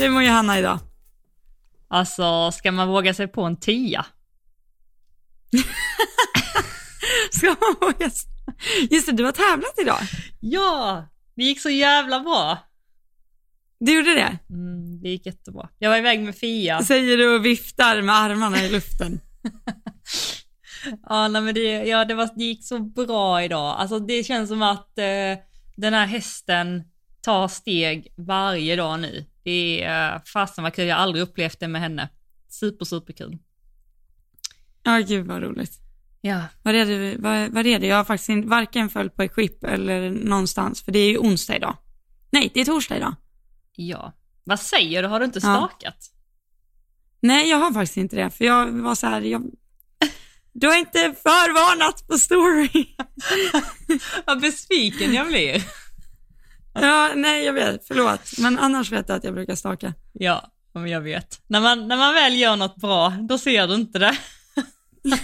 Hur mår Johanna idag? Alltså, ska man våga sig på en tia? Ska man våga... Just det, du har tävlat idag. Ja, det gick så jävla bra. Du gjorde det? Mm, det gick jättebra. Jag var iväg med Fia. Säger du och viftar med armarna i luften. ja, nej, men det, ja, det, var, det gick så bra idag. Alltså det känns som att eh, den här hästen tar steg varje dag nu. Det är fasen vad kul, jag har aldrig upplevt det med henne. Super, super kul. Ja, gud vad roligt. Ja. Vad är det, vad, vad är det? Jag har faktiskt inte, varken följt på Equip eller någonstans, för det är ju onsdag idag. Nej, det är torsdag idag. Ja. Vad säger du, har du inte stakat? Ja. Nej, jag har faktiskt inte det, för jag var så här, jag, du har inte förvarnat på story. Vad besviken jag blir. Ja, nej jag vet, förlåt. Men annars vet jag att jag brukar staka. Ja, men jag vet. När man, när man väl gör något bra, då ser du inte det.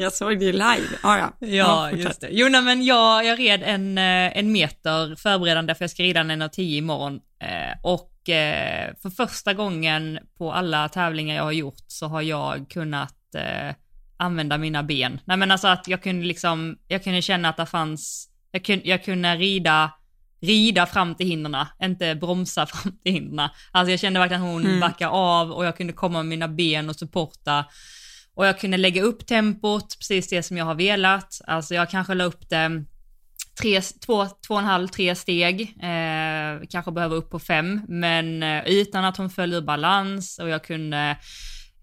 jag såg det live. Ah, ja, ja. Ja, just det. Jo, nej, men jag, jag red en, eh, en meter förberedande för jag ska rida en 1.10 imorgon. Eh, och eh, för första gången på alla tävlingar jag har gjort så har jag kunnat använda mina ben. Nej men alltså att jag kunde liksom, jag kunde känna att det fanns jag, kun, jag kunde rida, rida fram till hindren, inte bromsa fram till hindren. Alltså jag kände verkligen att hon mm. backade av och jag kunde komma med mina ben och supporta. Och jag kunde lägga upp tempot, precis det som jag har velat. Alltså jag kanske la upp det tre, två, två och en halv, tre steg, eh, kanske behöver upp på fem, men eh, utan att hon föll ur balans och jag kunde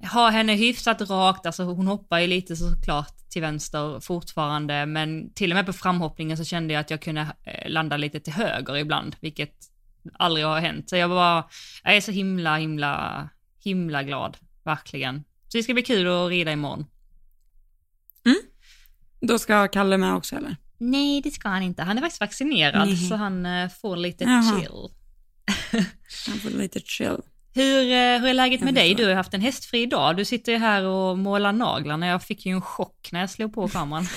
ha henne hyfsat rakt, alltså hon hoppar ju lite såklart till vänster fortfarande, men till och med på framhoppningen så kände jag att jag kunde eh, landa lite till höger ibland, vilket aldrig har hänt. Så jag var, jag är så himla, himla, himla glad, verkligen. Så det ska bli kul att rida imorgon. Mm. Då ska Kalle med också eller? Nej, det ska han inte. Han är faktiskt vaccinerad, Nej. så han eh, får lite Jaha. chill. han får lite chill. Hur, eh, hur är läget med dig? Du har haft en hästfri dag. Du sitter ju här och målar naglarna. Jag fick ju en chock när jag slog på kameran.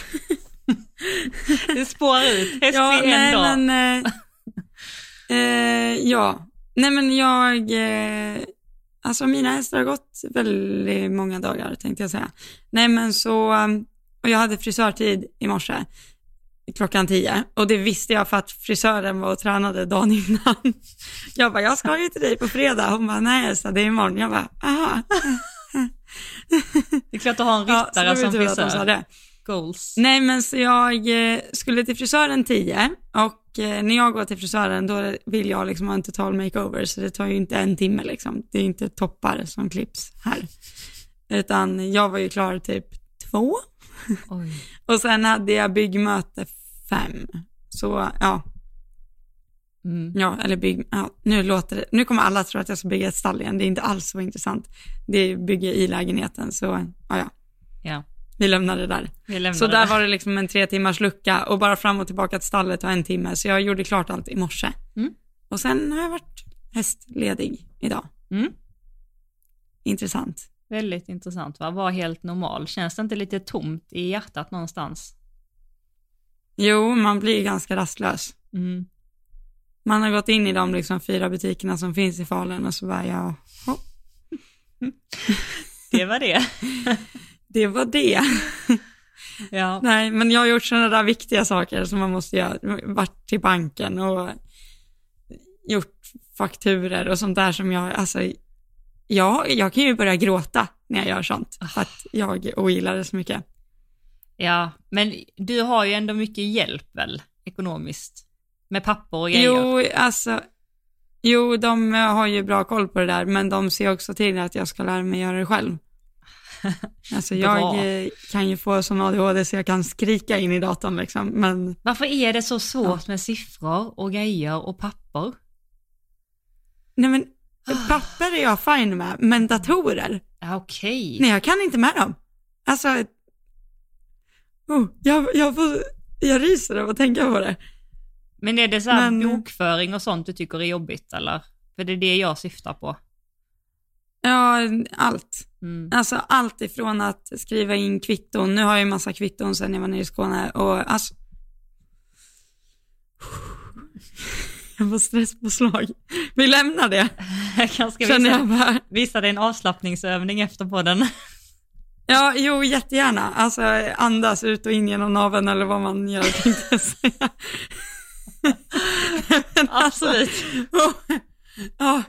det spårar ut. Hästfri ja, en nej, dag. Men, eh, eh, ja, nej men jag, eh, alltså mina hästar har gått väldigt många dagar tänkte jag säga. Nej men så, och jag hade frisörtid i morse klockan tio och det visste jag för att frisören var och tränade dagen innan. Jag bara, jag ska ju till dig på fredag. Hon bara, nej så det är imorgon. Jag bara, aha. Det är klart att ha en ryttare ja, som frisör. Goals. Nej men så jag eh, skulle till frisören tio och eh, när jag går till frisören då vill jag liksom ha en total makeover så det tar ju inte en timme liksom. Det är inte toppar som klipps här. Utan jag var ju klar typ två och sen hade jag byggmöte fem. Så ja. Mm. Ja, eller bygg, ja, nu låter det, nu kommer alla tro att jag ska bygga ett stall igen. Det är inte alls så intressant. Det är bygga i lägenheten, så ja, ja. ja. Vi lämnar det där. Lämnar så där var det liksom en tre timmars lucka och bara fram och tillbaka till stallet var en timme. Så jag gjorde klart allt i morse. Mm. Och sen har jag varit hästledig idag. Mm. Intressant. Väldigt intressant va? Var helt normal. Känns det inte lite tomt i hjärtat någonstans? Jo, man blir ganska rastlös. Mm. Man har gått in i de liksom fyra butikerna som finns i Falun och så bara, ja, Det var det. det var det. ja. Nej, men jag har gjort sådana där viktiga saker som man måste göra. Varit till banken och gjort fakturer och sånt där som jag, alltså Ja, jag kan ju börja gråta när jag gör sånt, för att jag ogillar det så mycket. Ja, men du har ju ändå mycket hjälp väl, ekonomiskt? Med papper och grejer? Jo, alltså, jo, de har ju bra koll på det där, men de ser också till att jag ska lära mig göra det själv. Alltså jag eh, kan ju få sån ADHD så jag kan skrika in i datorn liksom, men... Varför är det så svårt ja. med siffror och grejer och papper? Nej men är jag fine med, men datorer? Okej. Nej, jag kan inte med dem. Alltså, oh, jag, jag, får, jag ryser av att tänka på det. Men är det så här men... bokföring och sånt du tycker är jobbigt eller? För det är det jag syftar på. Ja, allt. Mm. Alltså allt ifrån att skriva in kvitton. Nu har jag ju massa kvitton sen jag var nere i Skåne och alltså Jag får stresspåslag. Vi lämnar det, Jag kanske känner jag visa, bara. visa dig en avslappningsövning efter podden. Ja, jo, jättegärna. Alltså andas ut och in genom naveln eller vad man gör, tänkte jag säga. Men alltså, Absolut. Ja,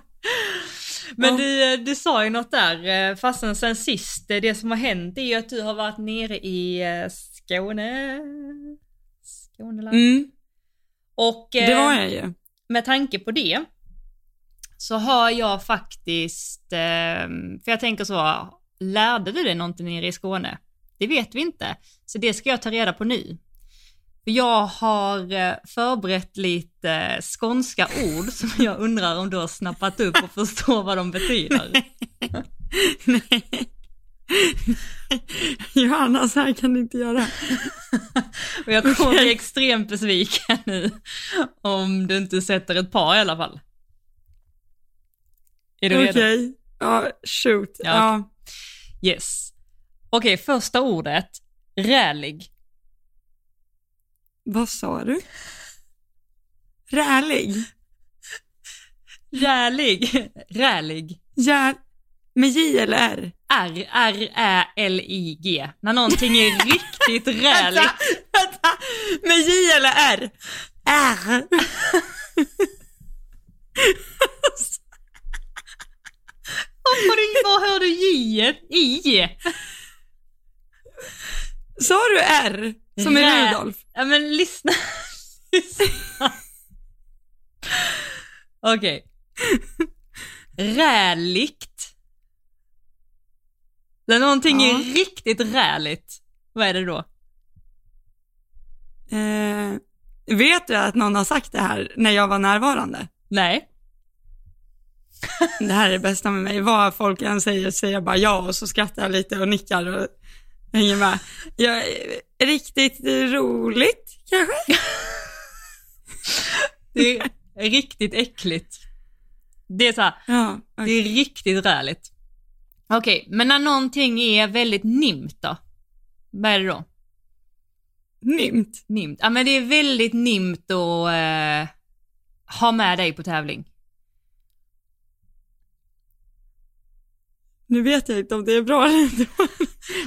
Men Ja. du, du sa ju något där, eh, fastän sen sist, eh, det som har hänt är ju att du har varit nere i eh, Skåne. Skåneland. mm, Och det eh, var jag ju. Med tanke på det så har jag faktiskt, eh, för jag tänker så, lärde du dig någonting nere i Skåne? Det vet vi inte, så det ska jag ta reda på nu. Jag har eh, förberett lite skånska ord som jag undrar om du har snappat upp och förstår vad de betyder. Nej. Johanna, så här kan du inte göra. Och jag kommer Okej. bli extremt besviken nu om du inte sätter ett par i alla fall. Är du Okej. redo? Ja, shoot. Ja, Ja, Yes. Okej, första ordet. Rälig. Vad sa du? Rälig? Rälig. Rälig. Jär... Med J eller R? R, R-Ä-L-I-G. När någonting är riktigt räligt. Vänta! Med J eller R? R. Det- var hör du J? I? Sa du R? Som i Rä- Rudolf? Ja men lyssna. Lyssna. Okej. Räligt. När någonting Ja. är riktigt räligt, vad är det då? Eh, vet du att någon har sagt det här när jag var närvarande? Nej. Det här är det bästa med mig. Vad folk än säger säger jag bara ja och så skrattar jag lite och nickar och hänger med. Jag, är riktigt roligt kanske? Det är riktigt äckligt. Det är så här, Ja, det är riktigt räligt. Okej, men när någonting är väldigt nimt då? Vad är det då? nymt. Nimt. Ja men det är väldigt nimt att eh, ha med dig på tävling. Nu vet jag inte om det är bra eller inte.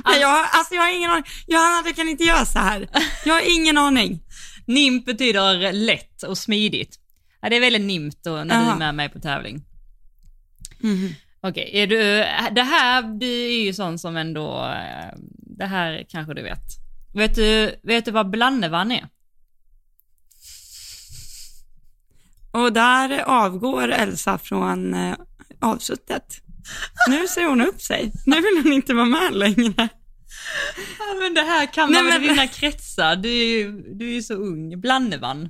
Nej, jag, alltså jag har ingen aning. Johanna, du kan inte göra så här. Jag har ingen aning. Nimp betyder lätt och smidigt. Ja, det är väldigt nimt då när du Aha. är med mig på tävling. Okej, är du, det här, du är ju sån som ändå, eh, det här kanske du vet. Vet du, vet du vad blandevann är? Och där avgår Elsa från eh, avsuttet. Nu ser hon upp sig. Nu vill hon inte vara med längre. Ja men det här kan Nej, man väl i dina kretsar, du är ju du är ju så ung. Blandevann.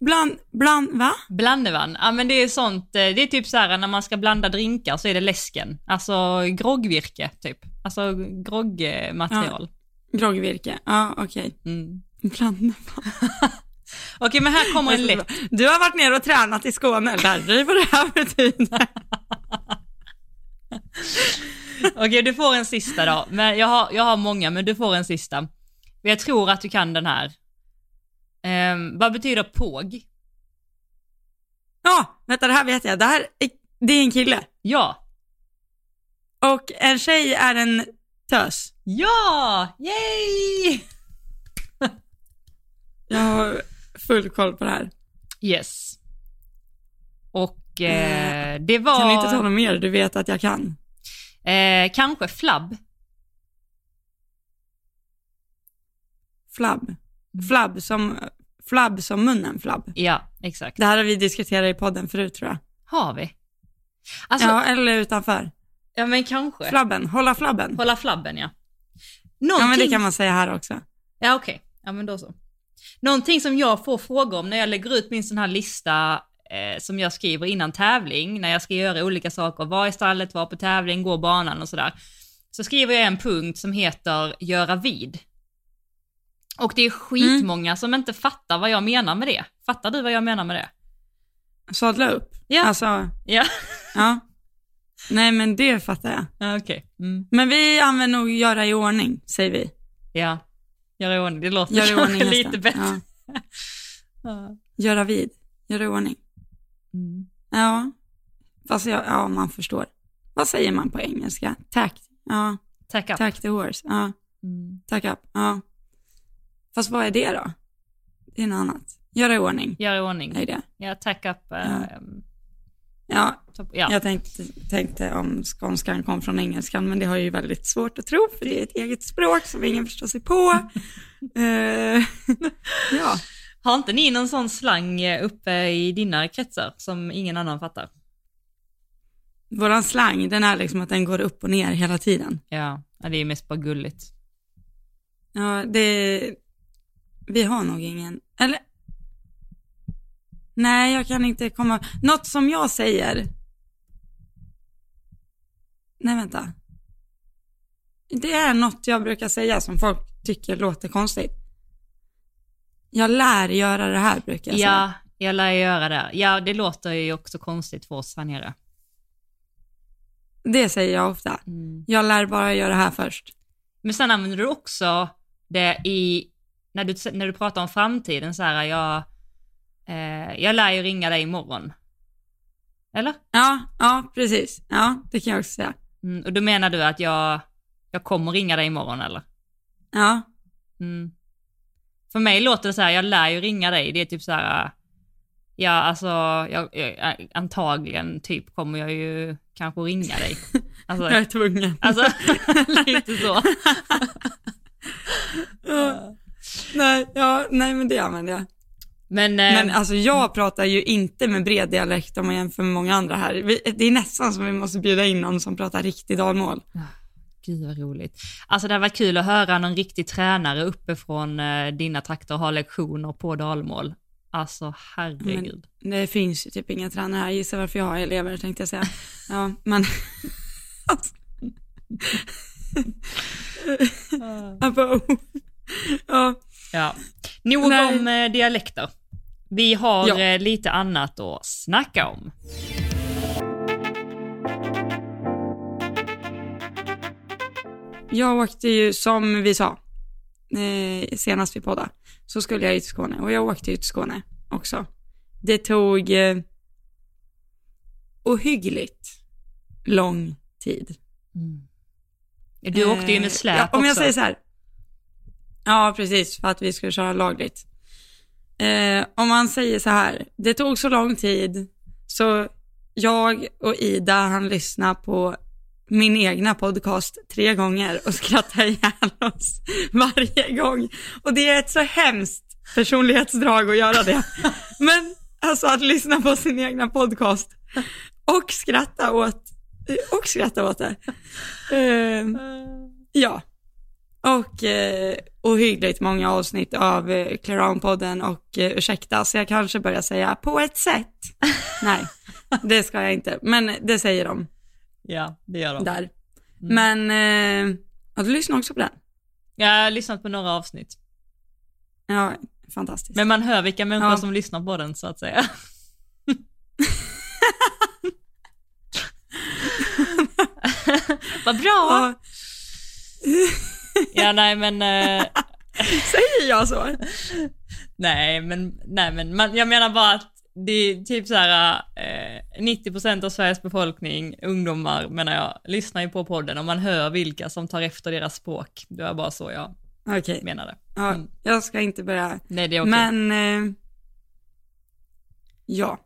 Bland, bland, va? Blandevann, ja men det är sånt, eh, det är typ så här när man ska blanda drinkar så är det läsken. Alltså groggvirke typ. Alltså groggmaterial. Groggvirke. Ja, okej. Mm. Bland. Okej men här kommer en lätt. Du har varit nere och tränat i Skåne, lär dig vad det här betyder. Okej du får en sista då. Men jag har, jag har många men du får en sista. Jag tror att du kan den här. Ehm, vad betyder påg? Ja, vänta det här vet jag. Det här är, det är en kille. Ja. Och en tjej är en tös. Ja! Yay! Jag har full koll på det här. Yes. Och eh, det var... Kan du inte ta något mer? Du vet att jag kan. Eh, kanske flabb. Flabb. Flabb som, flabb som munnen flabb. Ja, exakt. Det här har vi diskuterat i podden förut tror jag. Har vi? Alltså, ja, ja, eller utanför. men kanske. Flabben, hålla flabben. Hålla flabben, ja. Ja, Någonting... men det kan man säga här också. Ja, okej. Ja, men då så. Någonting som jag får frågor om när jag lägger ut min sån här lista eh, som jag skriver innan tävling, när jag ska göra olika saker, vara i stallet, vara på tävling, gå banan och sådär. Så skriver jag en punkt som heter göra vid. Och det är skitmånga som inte fattar vad jag menar med det. Fattar du vad jag menar med det? Sadla upp. Ja. Alltså, Ja, ja. Nej, men det fattar jag. ja okej. Mm. Men vi använder nog göra i ordning, säger vi. Ja, göra i ordning. Det låter Göra i ordning lite bättre. Ja. Ja. Göra vid. Göra i ordning. Mm. Ja, fast jag, ja, man förstår. Vad säger man på engelska? Tack. Ja, Tack up. tack the horse. Ja, Mm. tack up. Ja. Fast vad är det då? Det är något annat. Göra i ordning. Gör i ordning. är det. Ja, tack up. eh, Ja, topp- ja. jag tänkte, tänkte om skånskan kom från engelskan, men det har jag ju väldigt svårt att tro, för det är ett eget språk som ingen förstår sig på. Eh, ja, Har inte ni någon sån slang eh, uppe i dina kretsar som ingen annan fattar? våran slang, den är liksom att den går upp och ner hela tiden. Ja, ja, det är mest bara gulligt. Ja, det, vi har nog ingen, eller, nej jag kan inte komma, något som jag säger, nej vänta, det är något jag brukar säga som folk tycker låter konstigt. Jag lär göra det här brukar jag säga. Ja, jag lär göra det. Ja, det låter ju också konstigt för oss här nere. Det säger jag ofta. Jag lär bara göra det här först. Men sen använder du också det i, när du, när du pratar om framtiden så här, jag, eh, jag lär ju ringa dig imorgon. Eller? Ja, ja precis. Ja, det kan jag också säga. Mm, och då menar du att jag, jag kommer ringa dig imorgon eller? Ja, Mm. För mig låter det så här, jag lär ju ringa dig, det är typ så här, ja alltså, jag, jag, antagligen typ kommer jag ju kanske ringa dig. Alltså, jag är tvungen. alltså lite så. Nej, ja, nej, men det använder jag. Men, Men eh, alltså jag pratar ju inte med bred dialekt om man jämför med många andra här. Vi, det är nästan som vi måste bjuda in någon som pratar riktigt dalmål. gud vad roligt. Alltså det har varit kul att höra någon riktig tränare uppifrån eh, dina trakter ha lektioner på dalmål. Alltså herregud. Det finns ju typ inga tränare här, gissa varför jag har elever tänkte jag säga. Ja, men... alltså. Ja, Ja. Nog Nej. om eh, dialekter. Vi har Ja. eh, lite annat att snacka om. jag åkte ju som vi sa, eh, senast vi poddade, så skulle jag ju till Skåne och jag åkte ju till Skåne också. Det tog eh, ohyggligt lång tid. Du åkte ju med släp ja, Om jag också. säger så här. Ja, precis, för att vi skulle köra lagligt. Eh, om man säger så här, det tog så lång tid, så jag och Ida han lyssna på min egna podcast tre gånger och skrattade ihjäl oss varje gång. Och det är ett så hemskt personlighetsdrag att göra det. Men alltså att lyssna på sin egna podcast och skratta åt, och skratta åt det. Eh, Ja. Och eh, ohyggligt många avsnitt av eh, Clearown-podden och eh, ursäkta, så jag kanske börjar säga på ett sätt. Nej, det ska jag inte, men det säger de Ja, det gör de. där. Men, eh, ja, du lyssnar också på den? Jag har lyssnat på några avsnitt. Ja, fantastiskt. Men man hör vilka människor Ja. som lyssnar på den så att säga. Vad bra! ja, Ja, nej men, eh, säger jag så? nej men, nej men, man, jag menar bara att det är typ så här, eh, 90% av Sveriges befolkning, ungdomar menar jag, lyssnar ju på podden och man hör vilka som tar efter deras språk. Det var bara så jag Okej, menade. ja, Mm. jag ska inte börja Nej, det är okej. Men, eh, ja.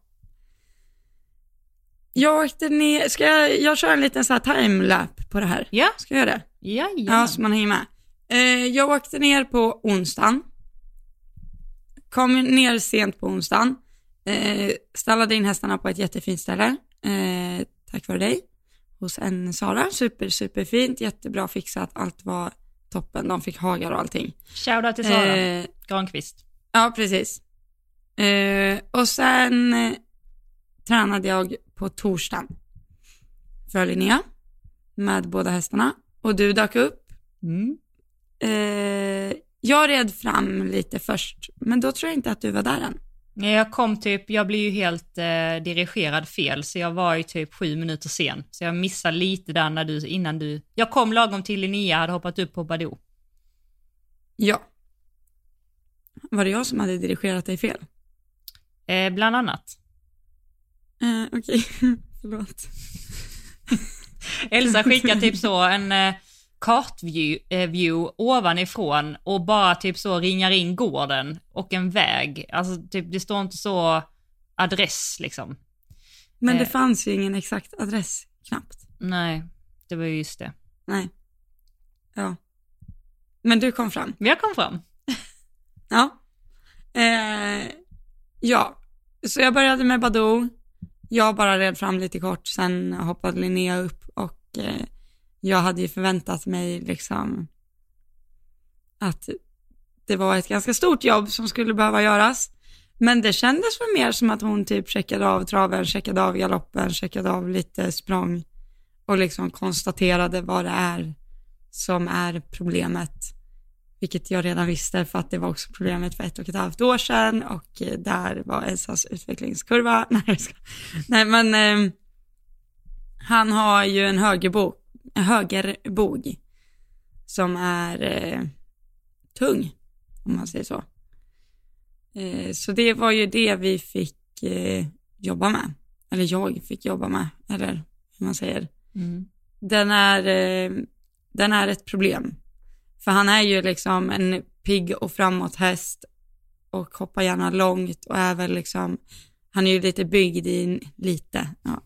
Jag åkte ner, ska jag, jag kör en liten så här timelap på det här? Ja, Ska jag göra det? ja, Ja, ja. så man hänger med. Eh, jag åkte ner på onsdagen. Kom ner sent på onsdagen. Eh, stallade in hästarna på ett jättefint ställe. Eh, tack vare dig. Hos en Sara. Super, super fint. Jättebra fixat. Allt var toppen. De fick hagar och allting. Shoutout till Sara Eh, Granqvist. Ja, precis. Eh, och sen tränade jag på torsdagen för Linnea med båda hästarna och du dök upp. Mm. Eh, jag red fram lite först, men då tror jag inte att du var där än. Nej, Jag kom typ, jag blev ju helt eh, dirigerad fel, så jag var ju typ sju minuter sen. Så jag missade lite där när du, innan du, jag kom lagom till Linnea hade hoppat upp på Badoo. Ja. Var det jag som hade dirigerat dig fel? Eh, bland annat. Eh, Okej, förlåt. Elsa skickar typ så en eh, kartview eh, view ovanifrån och bara typ så ringar in gården och en väg. Alltså typ det står inte så adress liksom. Men det Eh. fanns ju ingen exakt adress knappt. Nej, det var ju just det. Nej. Ja. Men du kom fram. Jag kom fram. Ja. Eh, ja, så jag började med Badoo. Jag bara red fram lite kort, sen hoppade Linnea upp och eh, jag hade ju förväntat mig liksom att det var ett ganska stort jobb som skulle behöva göras. Men det kändes väl mer som att hon typ checkade av traven, checkade av galoppen, checkade av lite språng och liksom konstaterade vad det är som är problemet. Vilket jag redan visste för att det var också problemet för ett och ett halvt år sedan och eh, där var Elsas utvecklingskurva. Nej. Nej men eh, han har ju en högerbog, högerbog som är eh, tung, om man säger så. Eh, så det var ju det vi fick eh, jobba med, eller jag fick jobba med, eller hur man säger. Mm. Den är, eh, den är ett problem. För han är ju liksom en pigg och framåt häst och hoppar gärna långt och är väl liksom, han är ju lite byggd i, lite, ja.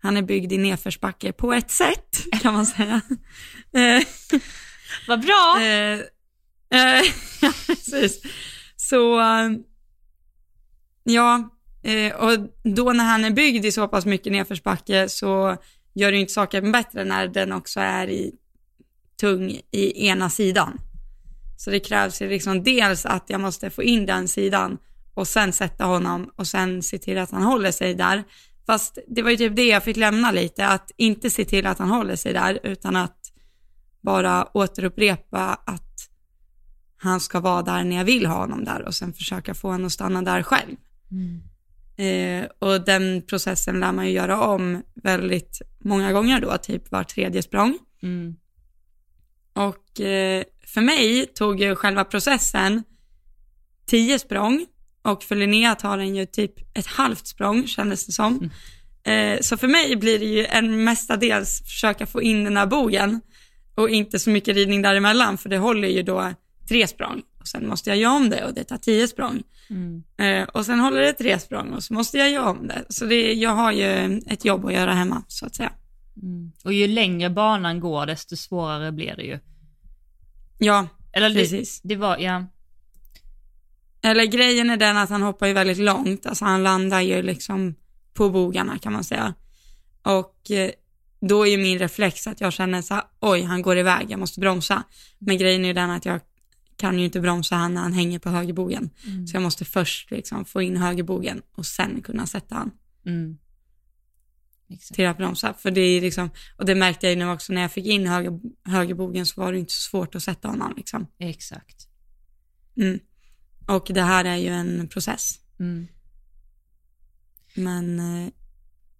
Han är byggd i nedförsbacke på ett sätt, kan man säga. Eh, Vad bra! Eh, eh, ja, precis. Så, ja, och då när han är byggd i så pass mycket nedförsbacke så gör det ju inte saken bättre när den också är i, tung i ena sidan. Så det krävs ju liksom dels att jag måste få in den sidan och sen sätta honom och sen se till att han håller sig där. Fast det var ju typ det jag fick lämna lite, att inte se till att han håller sig där utan att bara återupprepa att han ska vara där när jag vill ha honom där och sen försöka få honom att stanna där själv. Mm. Eh, och den processen lär man ju göra om väldigt många gånger då, typ var tredje språng. Mm. Och eh, för mig tog ju själva processen tio språng och för Linnea tar den ju typ ett halvt språng kändes det som. Eh, så för mig blir det ju en mestadels försöka få in den här bogen och inte så mycket ridning däremellan för det håller ju då tre språng och sen måste jag göra om det och det tar tio språng. Mm. Eh, och sen håller det tre språng och så måste jag göra om det. Så det, jag har ju ett jobb att göra hemma så att säga. Mm. Och ju längre banan går desto svårare blir det ju. Ja, Eller det, precis. det var, ja. Eller grejen är den att han hoppar ju väldigt långt, alltså han landar ju liksom på bogarna kan man säga. Och eh, då är ju min reflex att jag känner så här, oj han går iväg, jag måste bromsa. Men grejen är ju den att jag kan ju inte bromsa han när han hänger på högerbogen. Så jag måste först liksom få in högerbogen och sen kunna sätta han Mm. Exakt. till att bromsa. För det är liksom, och det märkte jag ju nu också när jag fick in höger, högerbogen så var det inte så svårt att sätta honom liksom. Exakt. Mm. Och det här är ju en process. Mm. Men eh,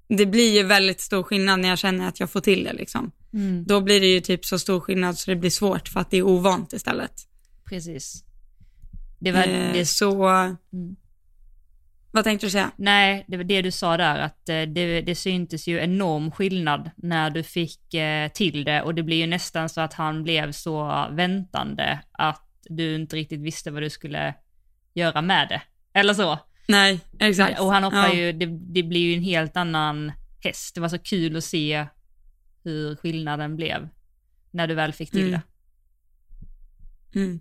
det blir ju väldigt stor skillnad när jag känner att jag får till det liksom. Mm. Då blir det ju typ så stor skillnad så det blir svårt för att det är ovant istället. Precis. Det var Eh, det, så, Mm. Vad tänkte du säga? nej, det var det du sa där, att eh, det, det syntes ju enorm skillnad när du fick eh, till det och det blir ju nästan så att han blev så väntande att du inte riktigt visste vad du skulle göra med det. Eller så. Nej, exakt. Och han hoppar Ja. ju, det, det blir ju en helt annan häst. Det var så kul att se hur skillnaden blev när du väl fick till Mm. det. Mm.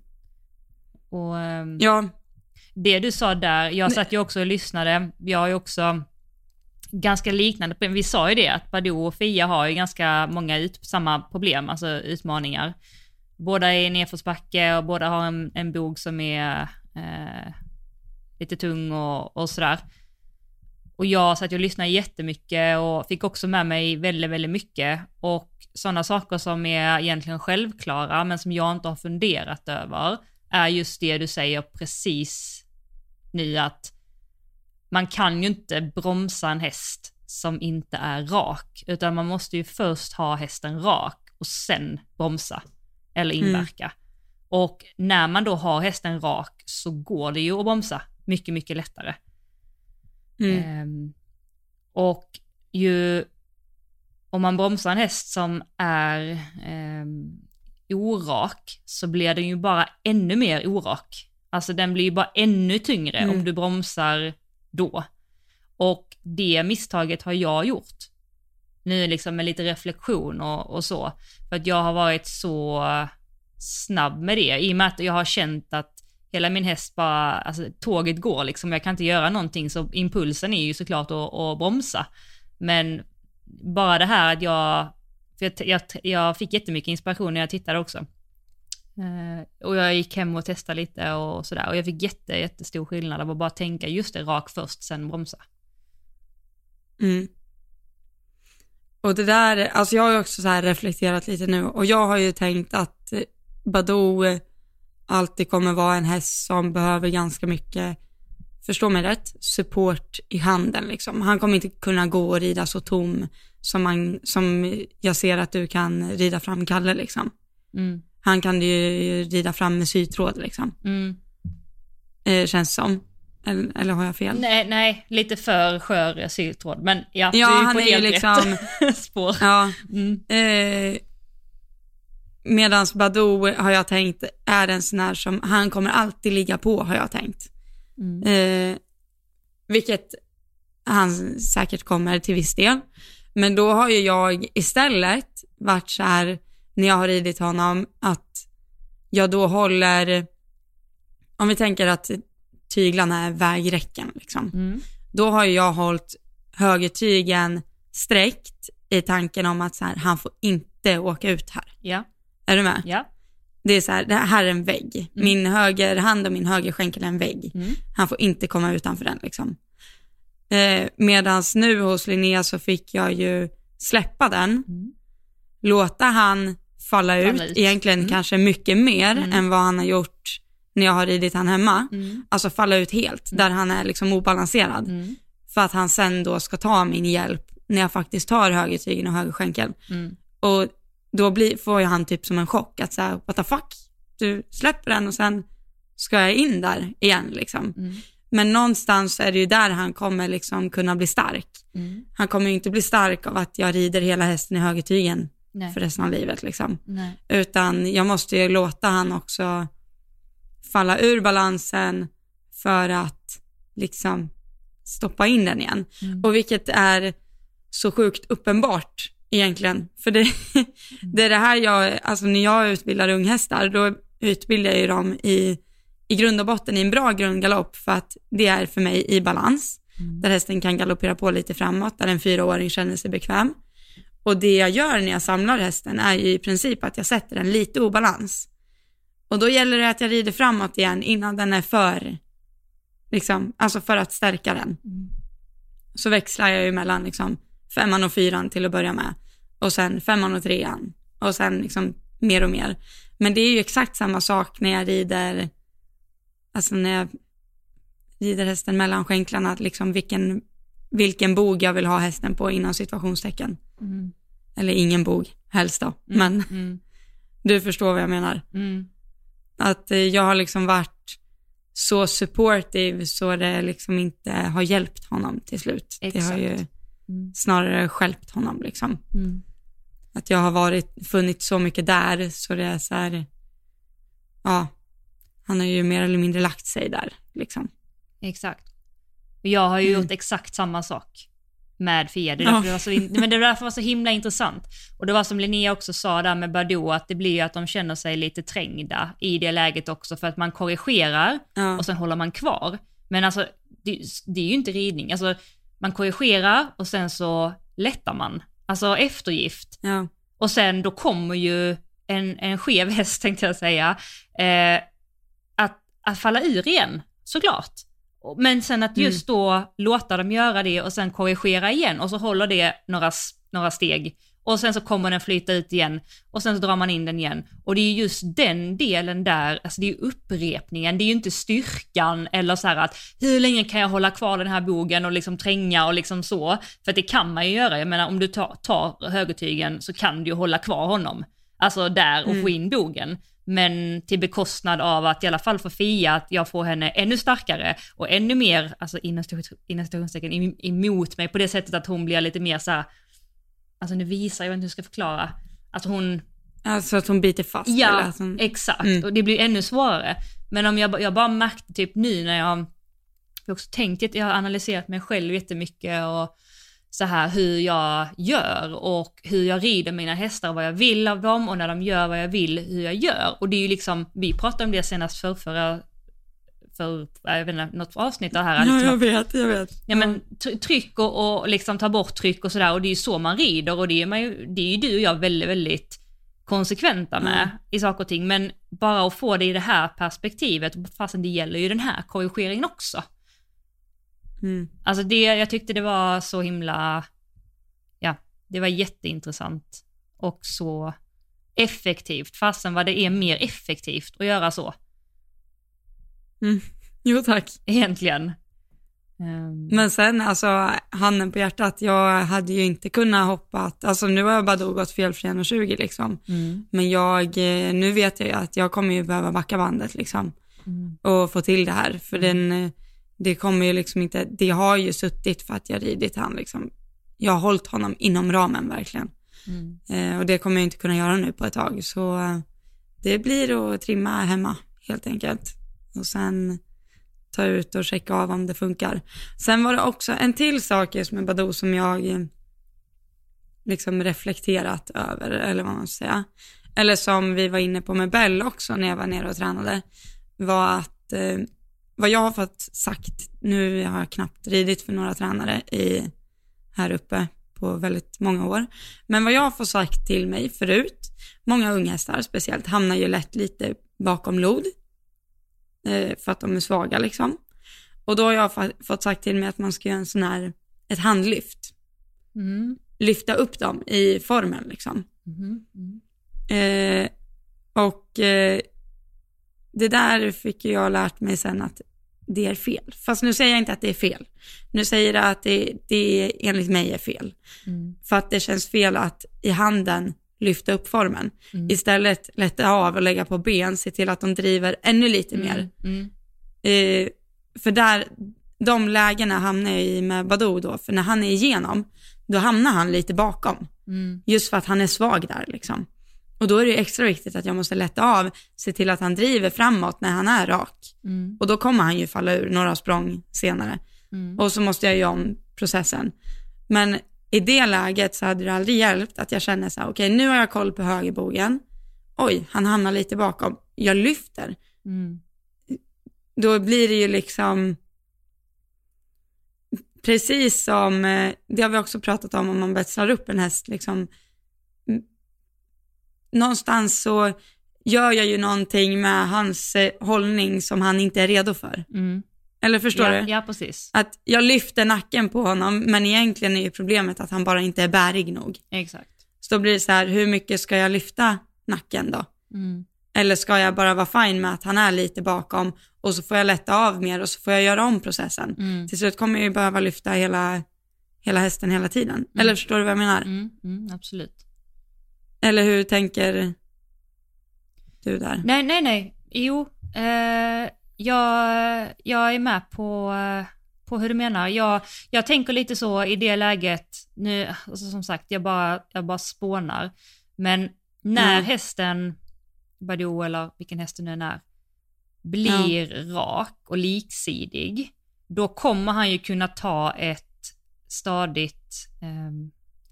Och ehm, Ja, det du sa där, jag satt ju också och lyssnade, jag har ju också ganska liknande problem. Vi sa ju det att Badoo och Fia har ju ganska många ut, samma problem, alltså utmaningar. Båda är i nedförsbacke och båda har en, en bog som är eh, lite tung och, och sådär. Och jag satt och lyssnade jättemycket och fick också med mig väldigt, väldigt mycket. Och sådana saker som är egentligen självklara men som jag inte har funderat över är just det du säger precis nu att man kan ju inte bromsa en häst som inte är rak, utan man måste ju först ha hästen rak och sen bromsa eller inverka. Och när man då har hästen rak så går det ju att bromsa mycket, mycket lättare. Mm. Ehm, och ju, om man bromsar en häst som är ehm, orak så blir den ju bara ännu mer orak. Alltså den blir ju bara ännu tyngre Mm. om du bromsar då. Och det misstaget har jag gjort. Nu liksom med lite reflektion och, och så. För att jag har varit så snabb med det i och med att jag har känt att hela min häst bara, alltså tåget går liksom, jag kan inte göra någonting så impulsen är ju såklart att, att bromsa. Men bara det här att jag, för jag, jag, jag fick jättemycket inspiration när jag tittade också. Eh, och jag gick hem och testade lite och sådär och jag fick jätte, jättestor skillnad av att bara tänka just det, rak först, sen bromsa. Mm. Och det där, alltså jag har ju också så här reflekterat lite nu och jag har ju tänkt att Badoo eh, alltid kommer vara en häst som behöver ganska mycket, förstå mig rätt, support i handen liksom. Han kommer inte kunna gå och rida så tom som, man, som jag ser att du kan rida fram Kalle liksom. Mm. Han kan ju rida fram med sytråd liksom, Mm. eh, känns som. Eller, eller har jag fel? Nej, nej, lite för skör syltråd, men ja, Ja, du är han på är helt liksom- rätt spår. Ja, Mm. Eh, Medans Badou har jag tänkt är en sån här som, han kommer alltid ligga på har jag tänkt. Mm. Eh, vilket han säkert kommer till viss del. Men då har ju jag istället varit så här när jag har ridit honom att jag då håller, om vi tänker att tyglarna är vägräcken liksom. Mm. Då har jag hållit högertygen sträckt i tanken om att så här, han får inte åka ut här. Ja, Är du med? ja. Det är så här, det här är en vägg. Min högerhand och min högerskänkel är en vägg. Mm. Han får inte komma utanför den liksom. Eh, medans nu hos Linnea så fick jag ju släppa den, Mm. låta han falla ut, ut. egentligen Mm. kanske mycket mer Mm. än vad han har gjort när jag har ridit han hemma. Mm. Alltså falla ut helt, där han är liksom obalanserad. Mm. För att han sen då ska ta min hjälp när jag faktiskt tar högertygen och högerskänkeln. Mm. Och då blir, får ju han typ som en chock att säga what the fuck, du släpper den och sen ska jag in där igen liksom. Mm. Men någonstans är det ju där han kommer liksom kunna bli stark. Mm. Han kommer ju inte bli stark av att jag rider hela hästen i högertygen Nej. för resten av livet liksom. Nej. Utan jag måste ju låta han också falla ur balansen för att liksom stoppa in den igen. Mm. Och vilket är så sjukt uppenbart egentligen. För det, det är det här jag, alltså när jag utbildar unghästar, då utbildar jag ju dem i, i grund och botten i en bra grundgalopp för att det är för mig i balans. Mm. Där hästen kan galoppera på lite framåt, där en fyraåring känner sig bekväm. Och det jag gör när jag samlar hästen är ju i princip att jag sätter den lite obalans. Och då gäller det att jag rider framåt igen innan den är för, liksom, alltså för att stärka den. Mm. Så växlar jag ju mellan liksom femman och fyran till att börja med. Och sen femman och trean. Och sen liksom mer och mer. Men det är ju exakt samma sak när jag rider, alltså när jag rider hästen mellan skänklarna, liksom vilken, vilken bog jag vill ha hästen på inom situationstecken. Mm. Eller ingen bog, helst då. Men Mm. du förstår vad jag menar. Mm. Att eh, jag har liksom varit så supportive så det liksom inte har hjälpt honom till slut. Det har ju Exakt. Mm. snarare skälpt honom liksom. Mm. Att jag har varit, funnit så mycket där så det är så här, ja, han har ju mer eller mindre lagt sig där liksom. Exakt. Jag har ju Mm. gjort exakt samma sak med Fia. Det Ja. det var så, in- men det var därför var så himla intressant. Och det var som Linnea också sa där med Badou, att det blir ju att de känner sig lite trängda i det läget också för att man korrigerar Ja, och sen håller man kvar. Men alltså, det, det är ju inte ridning. Alltså, man korrigerar och sen så lättar man. Alltså eftergift. ja, Och sen då kommer ju en, en skev häst tänkte jag säga, eh, att, att falla ur igen, såklart. Men sen att just då låta dem göra det och sen korrigera igen och så håller det några, några steg. Och sen så kommer den flyta ut igen och sen så drar man in den igen. Och det är just den delen där, alltså det är upprepningen, det är ju inte styrkan eller så här att hur länge kan jag hålla kvar den här bogen och liksom tränga och liksom så. För det kan man ju göra, jag menar om du tar, tar högertygen så kan du ju hålla kvar honom. Alltså där och få in bogen. Men till bekostnad av att i alla fall för Fia, att jag får henne ännu starkare och ännu mer, alltså inom citationstecken, emot mig på det sättet att hon blir lite mer så här, alltså nu visar jag inte hur jag ska förklara, att hon... Alltså att hon biter fast? Ja, eller hon... exakt. Mm. Och det blir ännu svårare. Men om jag, jag bara märkte typ nu när jag, jag också tänkt jag har analyserat mig själv jättemycket och så här hur jag gör och hur jag rider mina hästar, vad jag vill av dem och när de gör vad jag vill, hur jag gör. Och det är ju liksom, vi pratade om det senast för förra, för, jag vet inte, något avsnitt av det här. Ja, liksom, jag vet, jag vet. Ja men tryck och, och liksom ta bort tryck och sådär och det är ju så man rider och det är, man ju, det är ju du och jag väldigt, väldigt konsekventa med mm. i saker och ting. Men bara att få det i det här perspektivet, fastän det gäller ju den här korrigeringen också. Mm. Alltså det, jag tyckte det var så himla, ja, det var jätteintressant och så effektivt, fastän vad det är mer effektivt att göra så. Mm. Jo tack. Egentligen. Um... Men sen alltså, handen på hjärtat, jag hade ju inte kunnat hoppa, alltså nu har jag bara då gått felfri 1,20 liksom. Mm. Men jag, eh, nu vet jag ju att jag kommer ju behöva backa bandet liksom. Mm. Och få till det här, för mm. den, eh, det kommer ju liksom inte, det har ju suttit för att jag ridit han liksom. Jag har hållit honom inom ramen verkligen. Mm. Eh, och det kommer jag inte kunna göra nu på ett tag, så eh, det blir att trimma hemma helt enkelt. Och sen ta ut och checka av om det funkar. Sen var det också en till sak just med Badoo som jag eh, liksom reflekterat över, eller vad man ska säga. Eller som vi var inne på med Bell också när jag var nere och tränade, var att eh, vad jag har fått sagt, nu har jag knappt ridit för några tränare i, här uppe på väldigt många år, men vad jag har fått sagt till mig förut, många unghästar speciellt hamnar ju lätt lite bakom lod eh, för att de är svaga liksom. Och då har jag fått sagt till mig att man ska göra en sån här, ett handlyft. Mm. Lyfta upp dem i formen liksom. Mm. Mm. Eh, och eh, det där fick jag lärt mig sen att det är fel. Fast nu säger jag inte att det är fel. Nu säger jag att det, det enligt mig är fel. Mm. För att det känns fel att i handen lyfta upp formen. Mm. Istället lätta av och lägga på ben, se till att de driver ännu lite mm. mer. Mm. Eh, för där, de lägena hamnar jag i med Badou då, för när han är igenom, då hamnar han lite bakom. Mm. Just för att han är svag där liksom. Och då är det extra viktigt att jag måste lätta av, se till att han driver framåt när han är rak. Mm. Och då kommer han ju falla ur några språng senare. Mm. Och så måste jag göra om processen. Men i det läget så hade det aldrig hjälpt att jag känner så här, okej okay, nu har jag koll på högerbogen. Oj, han hamnar lite bakom. Jag lyfter. Mm. Då blir det ju liksom, precis som, eh, det har vi också pratat om om man betslar upp en häst, liksom någonstans så gör jag ju någonting med hans eh, hållning som han inte är redo för. Mm. Eller förstår ja, du? Ja, precis. Att jag lyfter nacken på honom, men egentligen är ju problemet att han bara inte är bärig nog. Exakt. Så då blir det så här, hur mycket ska jag lyfta nacken då? Mm. Eller ska jag bara vara fin med att han är lite bakom och så får jag lätta av mer och så får jag göra om processen. Mm. Till slut kommer jag ju behöva lyfta hela, hela hästen hela tiden. Mm. Eller förstår du vad jag menar? Mm, mm, absolut. Eller hur tänker du där? Nej, nej, nej. Jo, eh, jag, jag är med på, på hur du menar. Jag, jag tänker lite så i det läget, nu, alltså som sagt, jag bara, jag bara spånar. Men när mm. hästen, Badoo eller vilken häst det nu är, blir ja. rak och liksidig, då kommer han ju kunna ta ett stadigt eh,